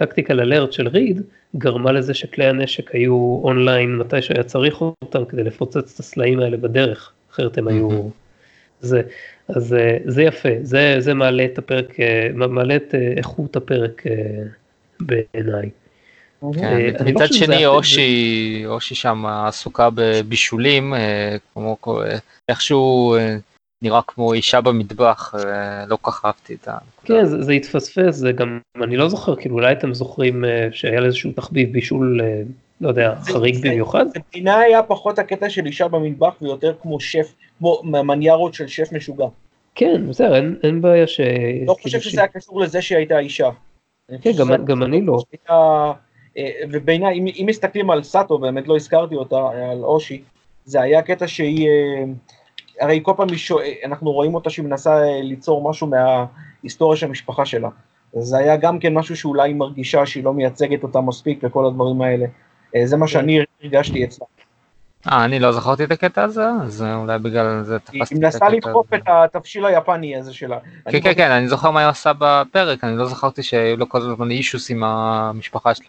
A: והטקטיקל אלרט של ריד גרמה לזה שכלי הנשק היו אונליין מתי שהיה צריך אותם כדי לפוצץ את הסלעים האלה בדרך, אחרת הם היו... זה, אז אה, זה יפה, זה, זה מעלה את הפרק, אה, מעלה את אה, איכות הפרק בעיניי.
C: כן, לא מצד שני אושי, אושי שם עסוקה בבישולים, כמו איכשהו נראה כמו אישה במטבח, לא כל כך אהבתי את ה...
A: כן, זה, זה התפספס, זה גם, אני לא זוכר, כאילו אולי אתם זוכרים שהיה איזשהו תחביב בישול, לא יודע, חריג זה, במיוחד?
B: זה מבחינה היה פחות הקטע של אישה במטבח ויותר כמו שף, כמו מניירות של שף משוגע.
A: כן, בסדר, אין, אין בעיה ש...
B: לא חושב שזה היה קשור לזה שהיא הייתה אישה.
A: כן, גם, גם אני לא.
B: הייתה, אה, ובעיניי, אם, אם מסתכלים על סאטו, באמת לא הזכרתי אותה, על אושי, זה היה קטע שהיא, אה, הרי כל פעם אנחנו רואים אותה שהיא מנסה אה, ליצור משהו מההיסטוריה של המשפחה שלה. זה היה גם כן משהו שאולי היא מרגישה שהיא לא מייצגת אותה מספיק וכל הדברים האלה. זה מה כן. שאני הרגשתי אצלה.
C: אה, אני לא זכרתי את הקטע הזה, אז אולי בגלל זה תפסתי את
B: הקטע הזה. היא מנסה לדחוף את התבשיל היפני הזה שלה.
C: כן, כן, כן, אני זוכר מה היא עושה בפרק, אני לא זכרתי שהיו לו כל הזמן אישוס עם המשפחה שלה.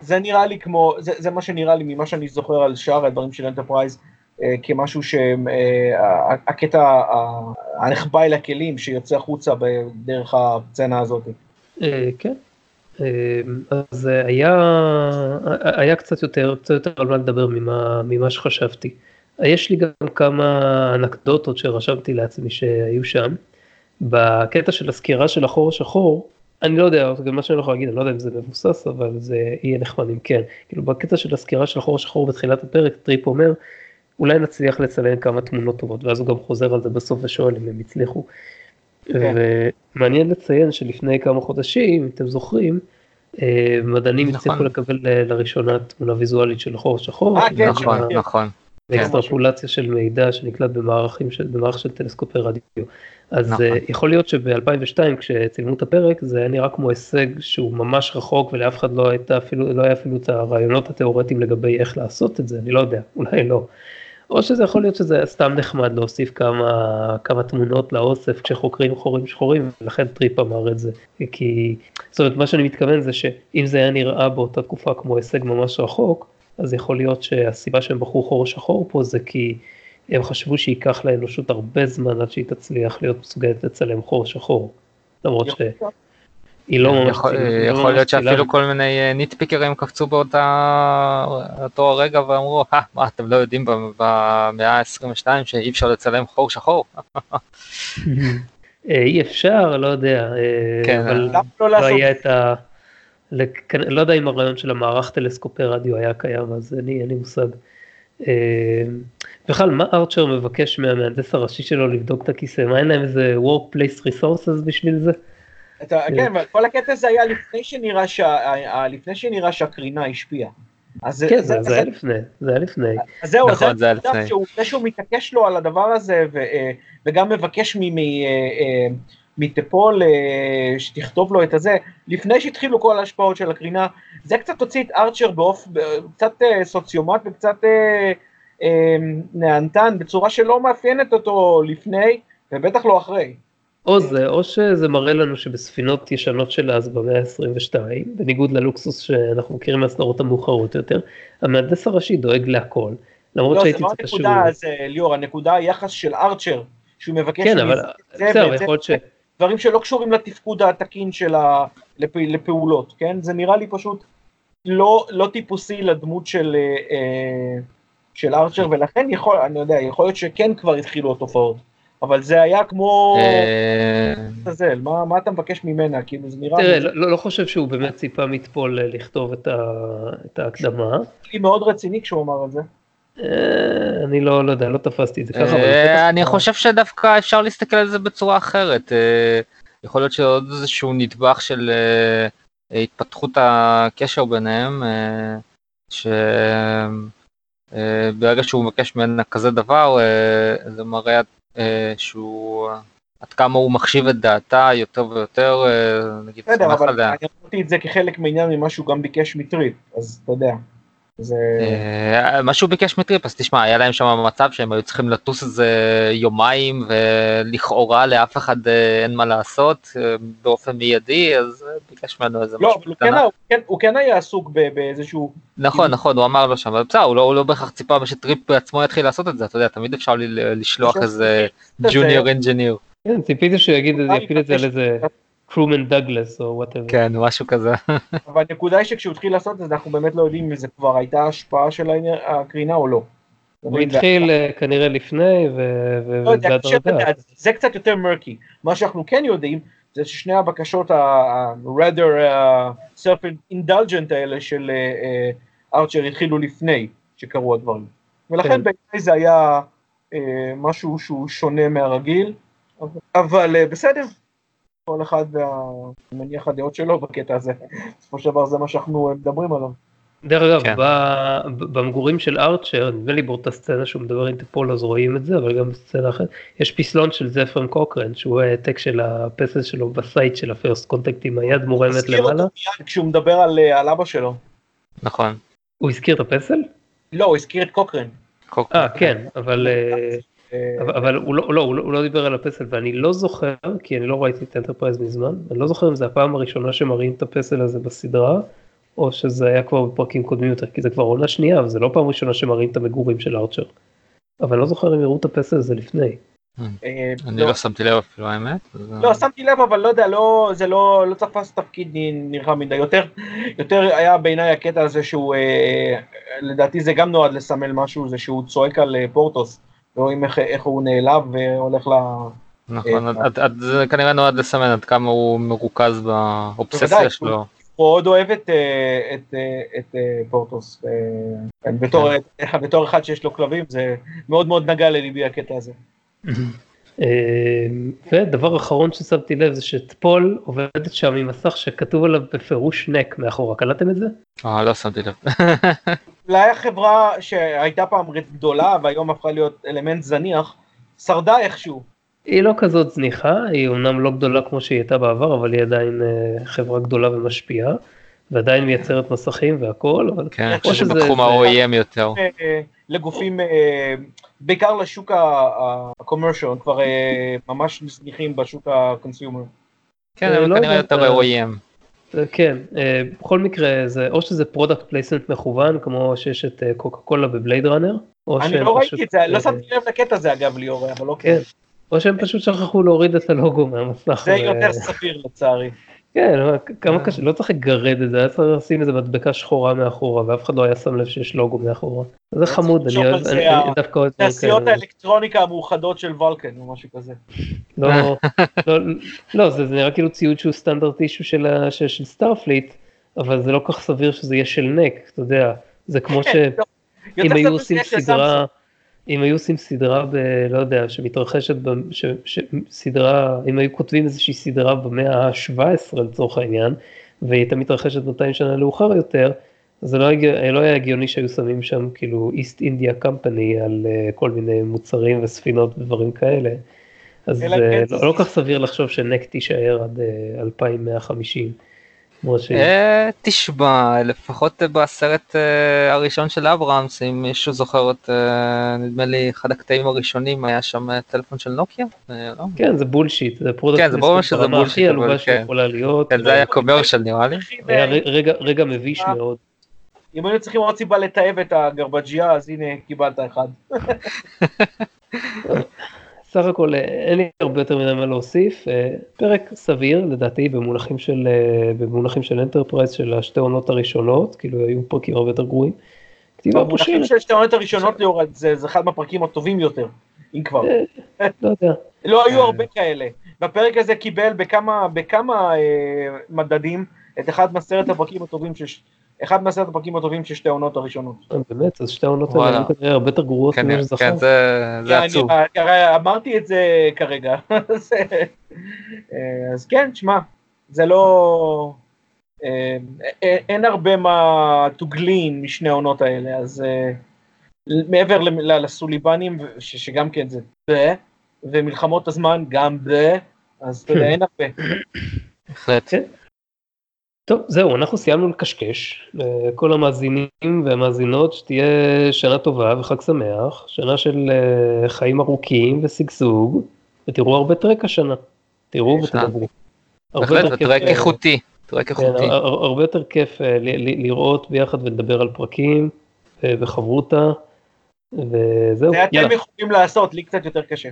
B: זה נראה לי כמו, זה, זה מה שנראה לי ממה שאני זוכר על שאר הדברים של אנטרפרייז, אה, כמשהו שהקטע אה, הנחבא אל הכלים שיוצא החוצה דרך הסצנה הזאת.
A: אה, כן, אז היה, היה קצת יותר, קצת יותר על מה לדבר ממה, ממה שחשבתי. יש לי גם כמה אנקדוטות שרשמתי לעצמי שהיו שם. בקטע של הסקירה של החור השחור, אני לא יודע, גם מה שאני לא יכול להגיד, אני לא יודע אם זה מבוסס, אבל זה יהיה נחמד אם כן. כאילו בקטע של הסקירה של החור השחור בתחילת הפרק, טריפ אומר, אולי נצליח לצלם כמה תמונות טובות, ואז הוא גם חוזר על זה בסוף ושואל אם הם הצליחו. כן. ומעניין לציין שלפני כמה חודשים, אם אתם זוכרים, אה, מדענים נכון. הצליחו לקבל אה, לראשונה תמונה ויזואלית של חור שחור.
C: אה, כן, נכון, נכון.
A: ואקסטרפולציה של מידע שנקלט במערכים של, במערך של טלסקופי רדיו. אז נכון. יכול להיות שב-2002 כשצילמו את הפרק זה היה נראה כמו הישג שהוא ממש רחוק ולאף אחד לא הייתה אפילו, לא היה אפילו את הרעיונות התיאורטיים לגבי איך לעשות את זה, אני לא יודע, אולי לא. או שזה יכול להיות שזה סתם נחמד להוסיף כמה, כמה תמונות לאוסף כשחוקרים חורים שחורים, ולכן טריפ אמר את זה. כי, זאת אומרת, מה שאני מתכוון זה שאם זה היה נראה באותה תקופה כמו הישג ממש רחוק, אז יכול להיות שהסיבה שהם בחרו חור שחור פה זה כי הם חשבו שייקח לאנושות הרבה זמן עד שהיא תצליח להיות מסוגלת לצלם חור שחור. למרות ש...
C: היא לא ממש... יכול, יכול לא להיות שאפילו כל מיני ניטפיקרים אה, קפצו באותו הרגע ואמרו, אה, מה אתם לא יודעים במאה ה-22 שאי אפשר לצלם חור שחור?
A: אה, אי אפשר, לא יודע, אה, כן, אבל לא, לא היה את ה... לא יודע אם הרעיון של המערך טלסקופי רדיו היה קיים, אז אין לי מושג. בכלל, מה ארצ'ר מבקש מהמהנדס הראשי שלו לבדוק את הכיסא? מה אין להם איזה workplace resources בשביל זה?
B: אתה, כן, כל הקטע הזה היה לפני שנראה, שה, לפני שנראה שהקרינה השפיעה.
A: אז כן, זה, זה, זה היה לפני, זה היה לפני.
B: אז זהו, נכון, זה היה לפני. שהוא, זה שהוא מתעקש לו על הדבר הזה, ו, אה, וגם מבקש מטפול אה, אה, שתכתוב לו את הזה, לפני שהתחילו כל ההשפעות של הקרינה, זה קצת הוציא את ארצ'ר באופן, קצת סוציומט וקצת נהנתן, בצורה שלא מאפיינת אותו לפני, ובטח לא אחרי.
A: או זה, או שזה מראה לנו שבספינות ישנות של אז במאה ה-22, בניגוד ללוקסוס שאנחנו מכירים מהסדרות המאוחרות יותר, המהנדס הראשי דואג להכל, למרות לא, שהייתי
B: צריך שהוא... לא, זה לא הנקודה, זה ליאור, הנקודה היחס של ארצ'ר, שהוא מבקש...
A: כן, אבל בסדר, יכול להיות ש...
B: דברים שלא קשורים לתפקוד התקין של ה... לפ... לפעולות, כן? זה נראה לי פשוט לא, לא טיפוסי לדמות של, אה, של ארצ'ר, ולכן יכול, אני יודע, יכול להיות שכן כבר התחילו התופעות. אבל זה היה כמו... אה, מה, מה אתה מבקש ממנה? כאילו זה נראה...
A: תראה, לא, לא חושב שהוא באמת ציפה מטפול אה, לכתוב את, ה, את ההקדמה.
B: היא מאוד רציני כשהוא אמר את זה.
A: אה, אני לא, לא יודע, לא תפסתי את זה ככה.
C: אני חושב שדווקא אפשר להסתכל על זה בצורה אחרת. יכול להיות שעוד איזשהו נדבך של התפתחות הקשר ביניהם, שברגע שהוא מבקש ממנה כזה דבר, זה מראה אה, שהוא עד כמה הוא מחשיב את דעתה יותר ויותר, אה, נגיד,
B: בסדר,
C: סומך
B: אבל
C: עליה.
B: אני אמרתי את זה כחלק מעניין ממה שהוא גם ביקש מטריפ, אז אתה יודע. זה...
C: אה, מה שהוא ביקש מטריפ, אז תשמע, היה להם שם מצב שהם היו צריכים לטוס איזה יומיים, ולכאורה לאף אחד אה, אין מה לעשות אה, באופן מיידי, אז ביקש ממנו איזה
B: לא,
C: משהו
B: כן,
C: קטנה.
B: הוא, כן, הוא כן היה עסוק באיזשהו...
C: נכון, נכון, הוא אמר לו שם, אבל בסדר, הוא לא- הוא לא בהכרח ציפה שטריפ בעצמו יתחיל לעשות את זה, אתה יודע, תמיד אפשר ל- לשלוח איזה junior engineer.
A: כן, ציפיתי שהוא יגיד, יפיל את זה על איזה crewman דאגלס או whatever.
C: כן, משהו כזה.
B: אבל הנקודה היא שכשהוא התחיל לעשות את זה, אנחנו באמת לא יודעים אם זה כבר הייתה השפעה של הקרינה או לא.
A: הוא התחיל אה, כנראה לפני, ו- ו-
B: לא זה קצת יותר מרקי. מה שאנחנו כן יודעים, זה ששני הבקשות ה-rather uh, self-indulgent האלה של ארצ'ר התחילו לפני שקרו הדברים. ולכן
A: כן.
B: בעיניי זה היה אה, משהו שהוא שונה מהרגיל, אבל- אה, בסדר. כל אחד וה- מניח הדעות שלו בקטע הזה. בסופו של דבר זה מה שאנחנו אה, מדברים עליו.
A: דרך אגב,
C: כן.
A: ב- במגורים של ארצ'ר, נדמה לי באותה סצנה שהוא מדבר עם טפול אז רואים את זה, אבל גם בסצנה אחרת, יש פסלון של זפרם קוקרן, שהוא העתק של הפסל שלו בסייט של ה First Contact עם היד מורמת
B: הזכיר אותו
A: למעלה.
B: מיד כשהוא מדבר על אה, על אבא שלו.
C: נכון.
A: הוא הזכיר את הפסל?
B: לא, הוא הזכיר את קוקרן.
A: אה, כן, אבל... אבל, הוא, לא, לא, הוא, לא, הוא לא דיבר על הפסל ואני לא זוכר כי אני לא ראיתי את אנטרפרייז מזמן אני לא זוכר אם זה הפעם הראשונה שמראים את הפסל הזה בסדרה או שזה היה כבר בפרקים קודמים יותר כי זה כבר עונה שנייה וזה לא פעם ראשונה שמראים את המגורים של ארצ'ר. אבל אני לא זוכר אם הראו את הפסל הזה לפני.
B: אה,
C: אני לא שמתי לב אפילו האמת.
B: לא, שמתי לב, אבל לא יודע, לא, זה לא, לא תפס תפקיד נ- נרחב מדי. יותר, יותר היה בעיניי הקטע הזה שהוא, אה, לדעתי זה גם נועד לסמל משהו, זה שהוא צועק על אה, פורתוס, ורואים איך, איך הוא נעלב והולך ל...
C: נכון,
B: אה,
C: עד- עד- זה כנראה נועד לסמן עד כמה הוא מרוכז באובססיה
B: בוודאי,
C: שלו.
B: הוא מאוד אוהב את, אה, את, אה, את אה, פורטוס. כן, בתור, בתור אחד שיש לו כלבים, זה מאוד מאוד נגע לליבי הקטע הזה.
A: אה, ודבר אחרון ששמתי לב זה שטפול עובדת שם עם מסך שכתוב עליו בפירוש נק מאחורה קלטתם את זה?
C: אה, לא שמתי לב.
B: אולי החברה שהייתה פעם גדולה והיום הפכה להיות אלמנט זניח, שרדה איכשהו.
A: היא לא כזאת זניחה, היא אומנם לא גדולה כמו שהיא הייתה בעבר, אבל היא עדיין אה, חברה גדולה ומשפיעה, ועדיין מייצרת מסכים והכל, אבל
C: כן, אני חושב
A: שזה-
C: שבתחום
A: זה-
C: ה-OEM יותר.
B: אה, לגופים, בעיקר לשוק ה-commercial, הם כבר אה, ממש זניחים בשוק ה-consumer.
C: כן,
A: אה,
C: אבל
A: לא
C: כנראה יותר
A: אה,
C: ב-OEM.
A: אה, כן, בכל מקרה, זה, או שזה product placement מכוון, כמו שיש את קוקה קולה בבלייד ראנר, או
B: אני
A: שהם
B: לא
A: פשוט,
B: ראיתי את זה, לא שמתי לב לקטע הזה אגב ליאור, אבל לא
A: כן, או שהם פשוט שכחו להוריד את הלוגו מהמסך.
B: זה
A: ו-
B: יותר סביר לצערי.
A: כן, כמה
C: אה.
A: קשה, לא צריך לגרד את זה, היה צריך לשים איזה מדבקה שחורה מאחורה, ואף אחד לא היה שם לב שיש לוגו מאחורה. זה חמוד, אני אוהב,
B: זה,
A: אני דווקא אוהב
B: תעשיות
A: כאלה.
B: האלקטרוניקה המאוחדות של ולקן או משהו כזה.
A: לא, לא, לא, זה זה נראה כאילו ציוד שהוא standard issue של סטארפליט, אבל זה לא כך סביר שזה יהיה של NEC, אתה יודע, זה כמו ש...
B: כן, לא, יותר
A: אם היו
B: סביר
A: עושים סדרה,
B: סמסונג.
A: אם היו עושים סדרה ב... לא יודע, שמתרחשת, ב, ש, ש, סדרה, אם היו כותבים איזושהי סדרה במאה ה-17 לצורך העניין, והיא הייתה מתרחשת 200 שנה מאוחר יותר, זה לא, הגיע, לא היה הגיוני שהיו שמים שם כאילו East India Company על uh, כל מיני מוצרים וספינות ודברים כאלה. אז
B: אה,
A: לא, לא כל כך סביר לחשוב שנק תישאר עד אה, 2150. ש...
C: אה, תשמע, לפחות בסרט אה, הראשון של אברהמס, אם מישהו זוכר את, אה, נדמה לי, אחד הקטעים הראשונים היה שם טלפון של נוקיה? אה, לא?
A: כן, זה bullshit, זה product
C: כן, זה ברור שזה
A: הכי
C: bullshit, אבל
A: עלובה
C: כן.
A: שיכולה להיות.
C: כן, זה היה commercial נראה לי.
A: רגע, רגע מביש. מאוד.
B: אם היינו צריכים עוד סיבה לתעב את ה garbage הזה, אז הנה קיבלת אחד.
A: סך הכל אה, אין לי הרבה יותר מדי מה להוסיף. אה, פרק סביר לדעתי במונחים של אה, במונחים של אנטרפרייז של השתי עונות הראשונות, כאילו היו פרקים הרבה יותר גרועים. כתיבה
B: במונחים
A: פושרת,
B: של שתי העונות הראשונות ליאור, זה זה אחד מהפרקים הטובים יותר, אם כבר.
A: לא יודע.
B: לא היו. הרבה כאלה. בפרק הזה קיבל בכמה, בכמה אה, מדדים את אחד מעשרת הפרקים הטובים של... אחד מעשרת הפרקים הטובים של שתי העונות הראשונות.
A: אה, באמת, אז שתי העונות האלה. היו כנראה הרבה יותר גרועות
C: כן,
A: ממה
C: כן,
A: שזכרתי.
C: זה עצוב.
B: הרי אמרתי את זה כרגע. אז, אה, אז כן, שמע, זה לא... אה, אה, אין הרבה מה to glean משני העונות האלה, אז אה, מעבר ל- ל- לסוליבנים, ש- שגם כן זה... ו- ומלחמות הזמן גם ב... אז אתה יודע, אין הרבה.
C: בהחלט.
A: טוב, זהו, אנחנו סיימנו לקשקש. לכל המאזינים והמאזינות, שתהיה שנה טובה וחג שמח, שנה של אה, חיים ארוכים ושגשוג, ותראו הרבה טרק השנה. תראו. ותדברו.
C: בהחלט,
A: כיף,
C: טרק איכותי. טרק
A: כן,
C: איכותי.
A: הר- הר- הרבה יותר כיף אה, לראות ביחד ולדבר על פרקים אה, וחברותה, וזהו,
B: זה אתם יכולים לעשות, לי קצת יותר קשה.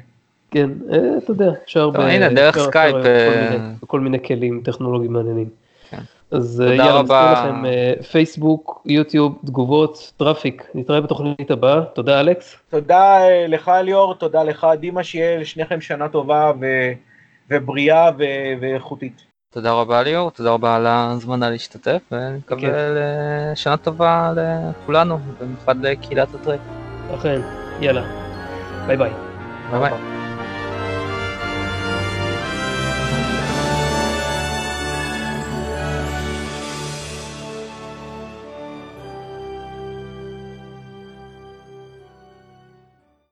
A: כן, אתה יודע, אפשר
C: הנה, דרך סקייפ,
A: אפשר, אה, כל
C: אה,
A: מיני- כל מיני כלים טכנולוגיים מעניינים.
C: כן.
A: אז יאללה. מזכיר לכם אה, פייסבוק, יוטיוב, תגובות, traffic, נתראה בתוכנית הבאה, תודה אלכס,
B: תודה אה, לך ליאור, תודה לך דימה, שיהיה לשניכם שנה טובה ו... ובריאה ו... ואיכותית.
C: תודה רבה ליאור, תודה רבה על ההזמנה להשתתף, ואני מקווה
A: בכיף.
C: לשנה טובה לכולנו, במיוחד לקהילת הטרק.
A: אכן, יאללה, ביי ביי.
C: ביי ביי.